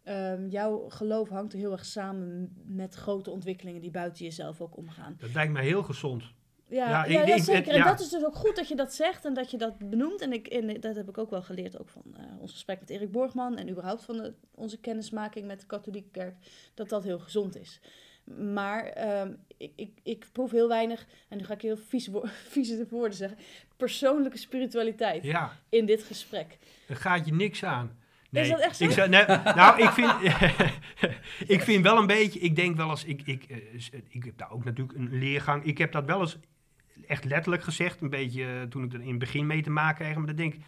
Ehm, jouw geloof hangt er heel erg samen met grote ontwikkelingen die buiten jezelf ook omgaan. Dat lijkt mij heel gezond. Ja, Ja, zeker. En dat is dus ook goed dat je dat zegt en dat je dat benoemt. En, ik, en dat heb ik ook wel geleerd ook van eh, ons gesprek met Erik Borgman en überhaupt van de, onze kennismaking met de katholieke kerk, dat dat heel gezond is. Maar ehm, ik, ik, ik proef heel weinig, en nu ga ik heel vieze, wo- vieze woorden zeggen, persoonlijke spiritualiteit Ja, in dit gesprek. er gaat je niks aan. Is dat echt zo? Ik zou, nee, nou, ik vind, ik vind wel een beetje, ik denk wel eens, ik, ik, eh, ik heb daar ook natuurlijk een leergang. Ik heb dat wel eens echt letterlijk gezegd, een beetje eh, toen ik er in het begin mee te maken kreeg. Maar dan denk ik,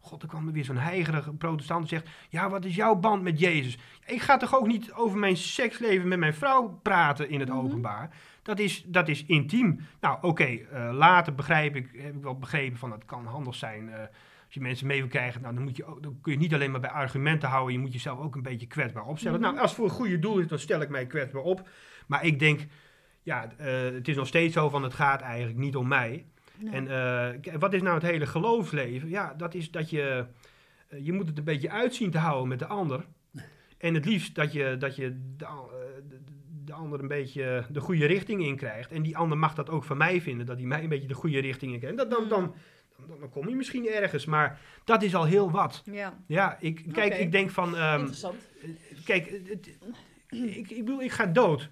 god, er kwam er weer zo'n heigerige protestant en zegt, ja, wat is jouw band met Jezus? Ik ga toch ook niet over mijn seksleven met mijn vrouw praten in het Mhm. openbaar. Dat is, dat is intiem. Nou, oké, eh, later begrijp ik, heb ik wel begrepen van, het kan handig zijn... eh, als je mensen mee wil krijgen, nou, dan, moet je ook, dan kun je niet alleen maar bij argumenten houden. Je moet jezelf ook een beetje kwetsbaar opstellen. Mhm. Nou, als het voor een goede doel is, dan stel ik mij kwetsbaar op. Maar ik denk, ja, eh, het is nog steeds zo van, het gaat eigenlijk niet om mij. En eh, wat is nou het hele geloofsleven? Ja, dat is dat je, eh, je moet het een beetje uitzien te houden met de ander. En het liefst dat je, dat je de, a- de, de ander een beetje de goede richting in krijgt. En die ander mag dat ook van mij vinden, dat hij mij een beetje de goede richting in krijgt. Dat, dan, Mm. dan, dan, dan kom je misschien ergens, maar dat is al heel wat. ja, Ja, ik, kijk, ik denk van, ehm, interessant. kijk, het- ik, ik bedoel, ik ga dood.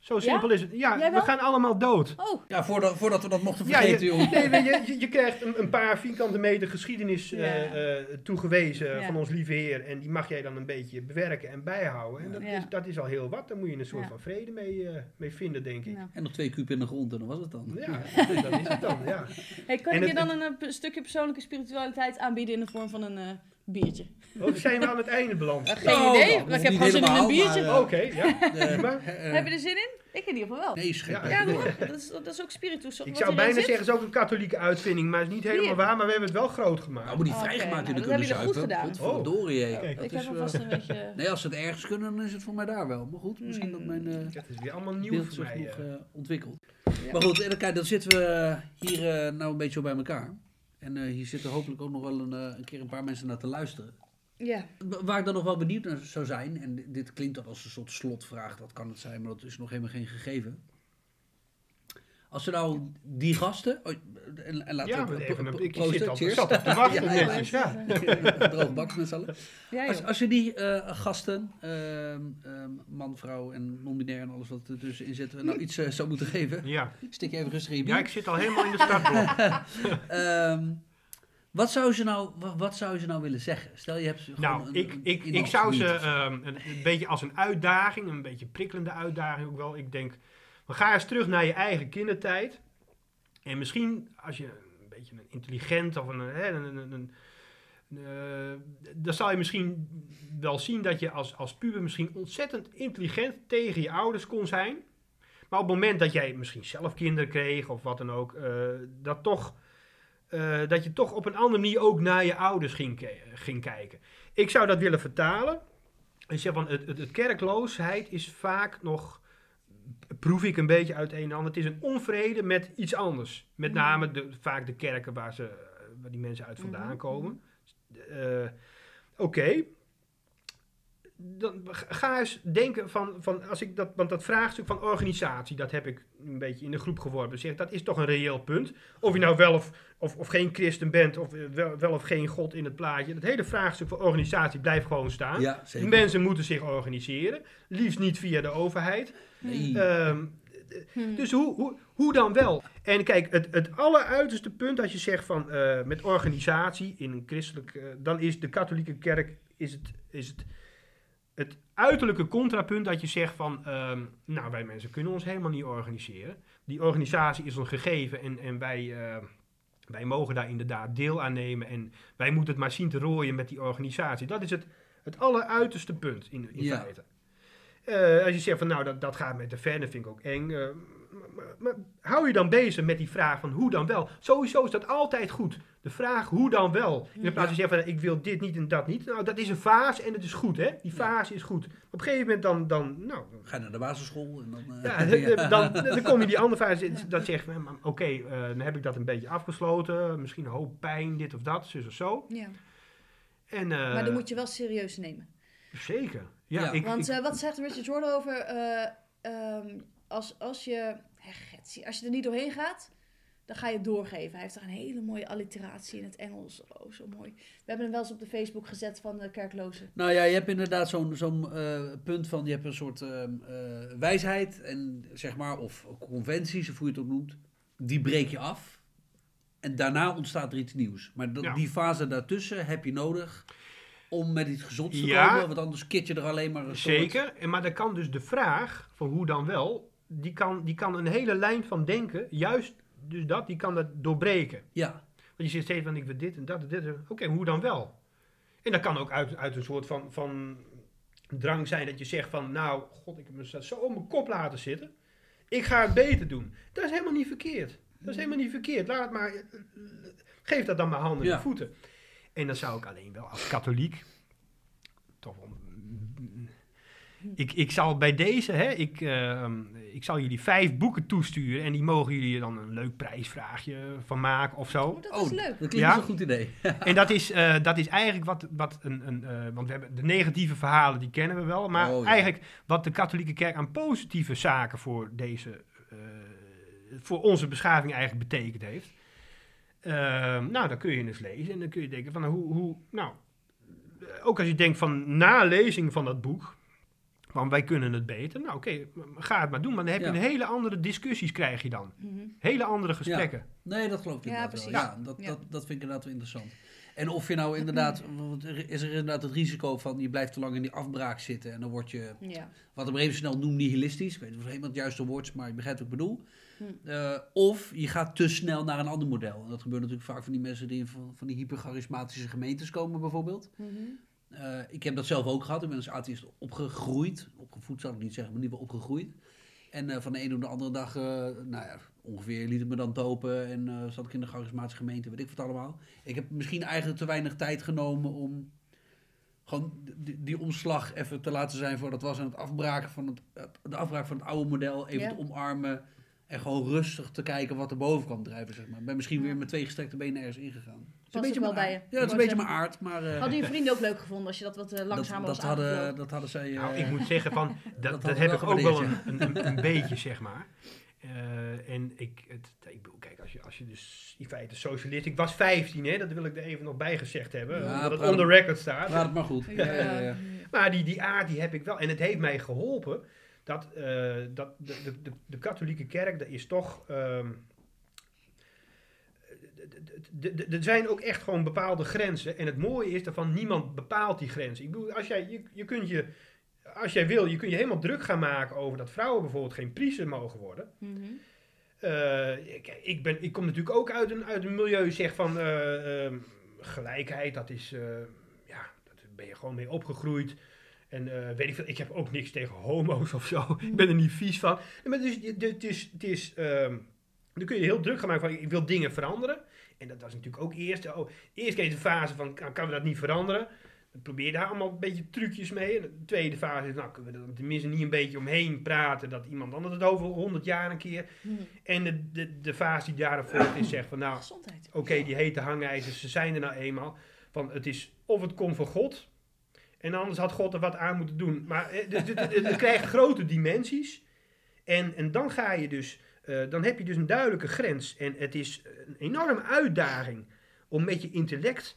Zo Ja? simpel is het. Ja, we gaan allemaal dood. Oh, Ja, voordat, voordat we dat mochten Ja, vergeten, je, joh. nee, je, je, je krijgt een, een paar vierkante meter geschiedenis Ja. eh, eh, toegewezen Ja. van ons lieve Heer. En die mag jij dan een beetje bewerken en bijhouden. En dat, Ja. is, dat is al heel wat. Daar moet je een soort Ja. van vrede mee, eh, mee vinden, denk ik. En nog twee kuub in de grond en dan was het dan. Ja, dat is het dan, ja. Hey, kan En ik je dan een, eh, stukje persoonlijke spiritualiteit aanbieden in de vorm van een, eh, Biertje. Oh, zijn we aan het einde beland. Eh, geen Nou, idee, maar ik heb gewoon zin in een biertje. maar, Oké, ja. Eh, eh, Heb je er zin in? Ik in ieder geval wel. Nee, schrik. Ja, Ja, dat, is, dat is ook spiritus. Ik zou bijna zit. zeggen, het is ook een katholieke uitvinding, maar het is niet helemaal Hier. waar, maar we hebben het wel groot Nou, gemaakt. moet die vrijgemaakt nou, in de dat kunnen goed gedaan. Potverdorie, hé. Kijk, Dat Ik is, heb eh, alvast een beetje... Nee, als ze het ergens kunnen, dan is het voor mij daar wel. Maar goed, misschien dat mijn eh Dat is weer allemaal nieuw voor mij. eh. eh. Ja. Maar goed, en dan, zitten we hier eh, nou een beetje zo bij elkaar. En eh, hier zitten hopelijk ook nog wel een, eh, een keer een paar mensen naar te luisteren. Ja. Wa- Waar ik dan nog wel benieuwd naar zou zijn, en dit- dit klinkt dan als een soort slotvraag, dat kan het zijn, maar dat is nog helemaal geen gegeven. Als we nou die gasten, oh, en, en laten Ja, we even, pro- ik zit al cheers. zat op te wachten Ja, ja, netjes, ja. Baks met z'n allen. Ja, Als, als je die eh, gasten, ehm, ehm, man, vrouw en non-binair en alles wat er tussenin zit, nou iets eh, zou moeten geven, Ja. stik je even rustig in je bier. ja, ik zit al helemaal in de startblok. Ehm, wat, zou ze nou, wa- wat zou je nou willen zeggen? Stel je hebt gewoon Nou, een- ik, een ik, ik zou ze ehm, een, een beetje als een uitdaging, een beetje prikkelende uitdaging ook wel. Ik denk, we ga eens terug naar je eigen kindertijd. En misschien als je een beetje een intelligent of een, hè, een, een, eh, dan zal je misschien wel zien dat je als, als puber misschien ontzettend intelligent tegen je ouders kon zijn. Maar op het moment dat jij misschien zelf kinderen kreeg of wat dan ook, eh, dat, toch, eh, dat je toch op een andere manier ook naar je ouders ging, ging kijken. Ik zou dat willen vertalen. Ik zeg van, het, het kerkloosheid is vaak nog, proef ik een beetje uit een en ander, het is een onvrede met iets anders. Met Mhm. name de, vaak de kerken waar, ze, waar die mensen uit vandaan Mhm, komen. Eh, Oké. Dan ga eens denken van, van als ik dat, want dat vraagstuk van organisatie, dat heb ik een beetje in de groep geworpen. Zeg, dat is toch een reëel punt. Of je nou wel of, of, of geen christen bent, of eh, wel, wel of geen God in het plaatje. Dat hele vraagstuk van organisatie blijft gewoon staan. Ja, Die zeker. mensen moeten zich organiseren. Liefst niet via de overheid. Nee. Ehm, Hm. dus hoe, hoe, hoe dan wel? En kijk, het, het alleruiterste punt als je zegt van eh, met organisatie in een christelijk, eh, dan is de katholieke kerk is het, is het, het uiterlijke contrapunt dat je zegt van, ehm, nou wij mensen kunnen ons helemaal niet organiseren. Die organisatie is ons gegeven en, en wij, eh, wij mogen daar inderdaad deel aan nemen en wij moeten het maar zien te rooien met die organisatie. Dat is het, het alleruiterste punt in, in Ja. feite. Eh, als je zegt van nou dat, dat gaat met de dat vind ik ook eng. eh, maar, maar hou je dan bezig met die vraag van hoe dan wel? Sowieso is dat altijd goed. De vraag hoe dan wel. In plaats van zeggen van ik wil dit niet en dat niet. Nou, dat is een fase en het is goed hè. Die fase is goed. Op een gegeven moment dan, dan nou, Ga je naar de basisschool en dan... eh, ja, dan, dan kom je die andere fase, dat zeg je, van, oké, eh, dan heb ik dat een beetje afgesloten. Misschien een hoop pijn, dit of dat, zus of zo. Ja. En, eh, Maar dan moet je wel serieus nemen. Zeker. Ja, Ja, ik, Want ik- wat zegt Richard Jordan over eh, ehm, als, als je als je er niet doorheen gaat, dan ga je het doorgeven. Hij heeft daar een hele mooie alliteratie in het Engels. Oh, zo mooi. We hebben hem wel eens op de Facebook gezet van de kerklozen. Nou ja, je hebt inderdaad zo'n zo'n eh, punt van, je hebt een soort ehm, eh, wijsheid en zeg maar, of conventies, of hoe je het ook noemt, die breek je af. En daarna ontstaat er iets nieuws. Maar dat- Ja. die fase daartussen heb je nodig om met iets gezonds te Ja. komen, want anders kit je er alleen maar een soort- Zeker. En, maar dan kan dus de vraag van hoe dan wel, die kan, die kan een hele lijn van denken, juist dus dat, die kan dat doorbreken. Ja, Want je zit steeds van ik wil dit en dat en dit. Oké, hoe dan wel? En dat kan ook uit, uit een soort van, van drang zijn dat je zegt van nou, god, ik heb me zo op mijn kop laten zitten. Ik ga het beter doen. Dat is helemaal niet verkeerd. Dat is helemaal niet verkeerd. Laat het maar, geef dat dan maar handen Ja. en voeten. En dan zou ik alleen wel als katholiek toch ik, ik zal bij deze, hè, ik, ehm, ik zal jullie vijf boeken toesturen en die mogen jullie dan een leuk prijsvraagje van maken of zo. Oh, dat oh, is leuk. dat klinkt Ja? als een goed idee. En dat is, eh, dat is eigenlijk wat, wat een, een eh, want we hebben de negatieve verhalen, die kennen we wel, maar Oh, ja. eigenlijk wat de katholieke kerk aan positieve zaken voor deze, eh, voor onze beschaving eigenlijk betekend heeft. Ehm, nou, dan kun je eens lezen en dan kun je denken van hoe, hoe nou, ook als je denkt van na lezing van dat boek, van wij kunnen het beter, nou oké, ga het maar doen, maar dan heb Ja. je een hele andere discussies krijg je dan, Mhm. hele andere gesprekken. Nee, dat geloof ik Ja, inderdaad wel. precies. Ja, dat, Ja. Dat, dat vind ik inderdaad wel interessant. En of je nou inderdaad, want er is er inderdaad het risico van je blijft te lang in die afbraak zitten en dan word je, Ja. wat ik maar even snel noem, nihilistisch. Ik weet niet of helemaal het juiste woord is, maar je begrijpt wat ik bedoel. Eh, of je gaat te snel naar een ander model. En dat gebeurt natuurlijk vaak van die mensen die van, van die hypercharismatische gemeentes komen bijvoorbeeld. Mhm. Eh, ik heb dat zelf ook gehad. Ik ben als atheïst opgegroeid. Opgevoed zou ik niet zeggen, maar ieder geval opgegroeid. En eh, van de ene op de andere dag, eh, nou ja, ongeveer liet ik me dan dopen. En zat ik in de charismatische gemeente, weet ik wat allemaal. Ik heb misschien eigenlijk te weinig tijd genomen om gewoon die, die omslag even te laten zijn voor dat was. En het afbraken van het, het- de afbraak van het oude model even Ja. te omarmen. En gewoon rustig te kijken wat er boven kwam drijven, zeg maar. Ik ben misschien weer met twee gestrekte benen ergens ingegaan. Het Past ook wel bij je. Ja, dat is een beetje mijn aard, maar... eh, Hadden je vrienden ook leuk gevonden als je dat wat eh, dat, langzamer dat, was hadden, aangevlogen? dat hadden zij... Nou, eh, ik moet zeggen van, dat, dat dat, hadden heb ik ook wel een, een, een, een beetje, zeg maar. Eh, en ik, het, ik bedoel, kijk, als je, als je dus in feite socialist... Ik was 15, hè, dat wil ik er even nog bij gezegd hebben. Ja, dat het on the record staat. Laat het maar goed. Ja, Ja. Maar die, die aard die heb ik wel. En het heeft mij geholpen dat, eh, dat de, de, de, de katholieke kerk, dat is toch. ehm, er zijn ook echt gewoon bepaalde grenzen. En het mooie is daarvan, niemand bepaalt die grenzen. Ik bedoel, als jij, je, kunt je, als jij wil, je kunt je helemaal druk gaan maken over dat vrouwen bijvoorbeeld geen priester mogen worden. Mhm. Eh, ik, ben, ik kom natuurlijk ook uit een, uit een milieu, zeg van eh, ehm, gelijkheid, dat is, eh, ja, daar ben je gewoon mee opgegroeid. En eh, weet ik veel, ik heb ook niks tegen homo's of zo. Ik ben er niet vies van. Maar dus, het is, het is, ehm, dan kun je heel druk gaan maken van, ik wil dingen veranderen. En dat was natuurlijk ook eerst, oh, eerst kreeg je de fase van, kan, we dat niet veranderen? Dan probeer je daar allemaal een beetje trucjes mee. En de tweede fase is, nou, kunnen we er tenminste niet een beetje omheen praten, dat iemand anders het over 100 jaar een keer Mhm. en de, de, de fase die daarop volgt is zegt van nou, oké, die hete hangijzers, ze zijn er nou eenmaal. Van het is of het komt van God, en anders had God er wat aan moeten doen. Maar eh, het, het, het, het krijgt grote dimensies. En, en dan ga je dus, eh, dan heb je dus een duidelijke grens. En het is een enorme uitdaging om met je intellect,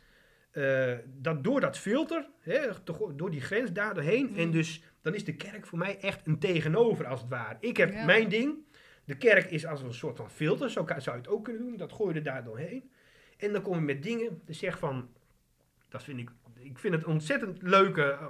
eh, dat door dat filter, hè, door die grens daar doorheen. En dus, dan is de kerk voor mij echt een tegenover als het ware. Ik heb Ja. mijn ding. De kerk is als een soort van filter, zo kan- zou je het ook kunnen doen. Dat gooi je er daar doorheen. En dan kom je met dingen, dus zeg van, dat vind ik, ik vind het een ontzettend leuke eh,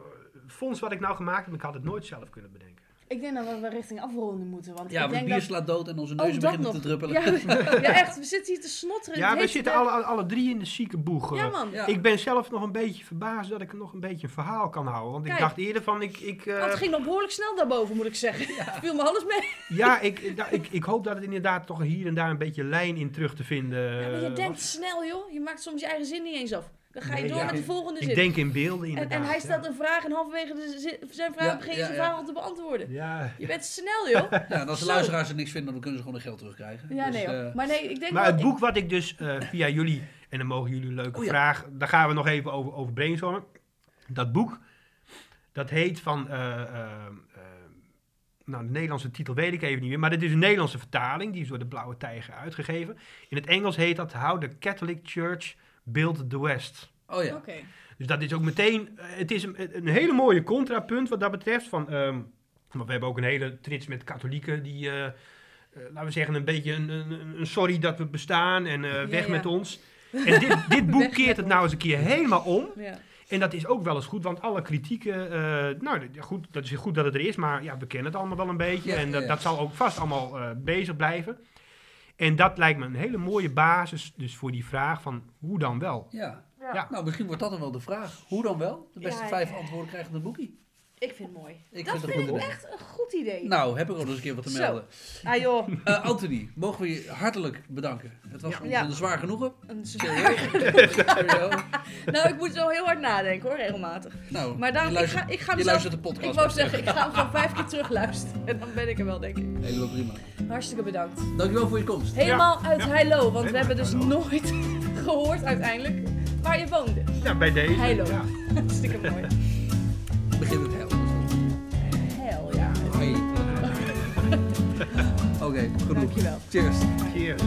fonds wat ik nou gemaakt heb. Ik had het nooit zelf kunnen bedenken. Ik denk dat we richting afronden moeten. Want Ja, ik want het denk bier dat... slaat dood en onze Oh, neuzen dat beginnen nog. te druppelen. Ja, ja, echt. We zitten hier te snotteren. Ja, we zitten alle, alle, drie in de ziekenboeg. Ja, eh. man. Ja. Ik ben zelf nog een beetje verbaasd dat ik nog een beetje een verhaal kan houden. Want ik dacht eerder van, ik, ik, eh, Want het ging nog behoorlijk snel daarboven, moet ik zeggen. Viel me alles mee. ja, ik, ik, ik, ik hoop dat het inderdaad toch hier en daar een beetje lijn in terug te vinden Ja, maar je eh, denkt was. snel, joh. Je maakt soms je eigen zin niet eens af. Dan ga je Nee, door ja. met de volgende zin. Ik denk in beelden en, inderdaad. en hij stelt ja. een vraag en halverwege de zin- zijn vraag Ja, begin je ja, zijn ja. vraag al te beantwoorden. Ja. Je bent snel, joh. Ja, en als de Zo. luisteraars er niks vinden, dan kunnen ze gewoon hun geld terugkrijgen. Ja, Dus, nee, eh, Maar nee, ik denk Maar wel... het boek wat ik dus eh, via jullie, en dan mogen jullie een leuke Oh ja. vraag, daar gaan we nog even over, over brainstormen. Dat boek, dat heet van, eh, nou de Nederlandse titel weet ik even niet meer, maar dit is een Nederlandse vertaling, die is door de Blauwe Tijger uitgegeven. In het Engels heet dat How the Catholic Church Built the West. Oh ja. Oké. Dus dat is ook meteen, eh, het is een, een hele mooie contrapunt wat dat betreft. Van, ehm, want we hebben ook een hele trits met katholieken die, eh, eh, laten we zeggen, een beetje een, een, een sorry dat we bestaan en eh, weg ja. met ons. En dit, dit boek keert het nou eens een keer helemaal om. Ja. En dat is ook wel eens goed, want alle kritieken, eh, nou goed, dat is goed dat het er is, maar ja, we kennen het allemaal wel een beetje. Ja, en dat, ja. dat zal ook vast allemaal eh, bezig blijven. En dat lijkt me een hele mooie basis dus voor die vraag van hoe dan wel. Ja. Ja. Nou, misschien wordt dat dan wel de vraag. Hoe dan wel? De beste Ja, vijf ja. antwoorden krijgen het boekie. Ik vind het mooi. Ik dat vind het vind ik echt een goed idee. Nou, heb ik ook nog eens een keer wat te Zo. melden. Ah joh, Eh, Anthony, mogen we je hartelijk bedanken. Het was Ja. een zwaar genoegen. een zwaar. Serieus. Nou, ik moet zo heel hard nadenken hoor, regelmatig. Nou, Maar daarom, je ik ga, ik ga je mezelf... luistert de podcast. Ik wou zeggen, ik ga hem gewoon vijf keer terug luisteren. En dan ben ik er wel, denk ik. Helemaal prima. Hartstikke bedankt. Dankjewel voor je komst. Helemaal uit Ja. Heilo, want we hebben dus nooit gehoord uiteindelijk waar je woonde. Ja, bij deze. Heilo. Ja. Hartstikke mooi. Begin met Hoi. Oké, genoeg. Dankjewel. Cheers. Cheers.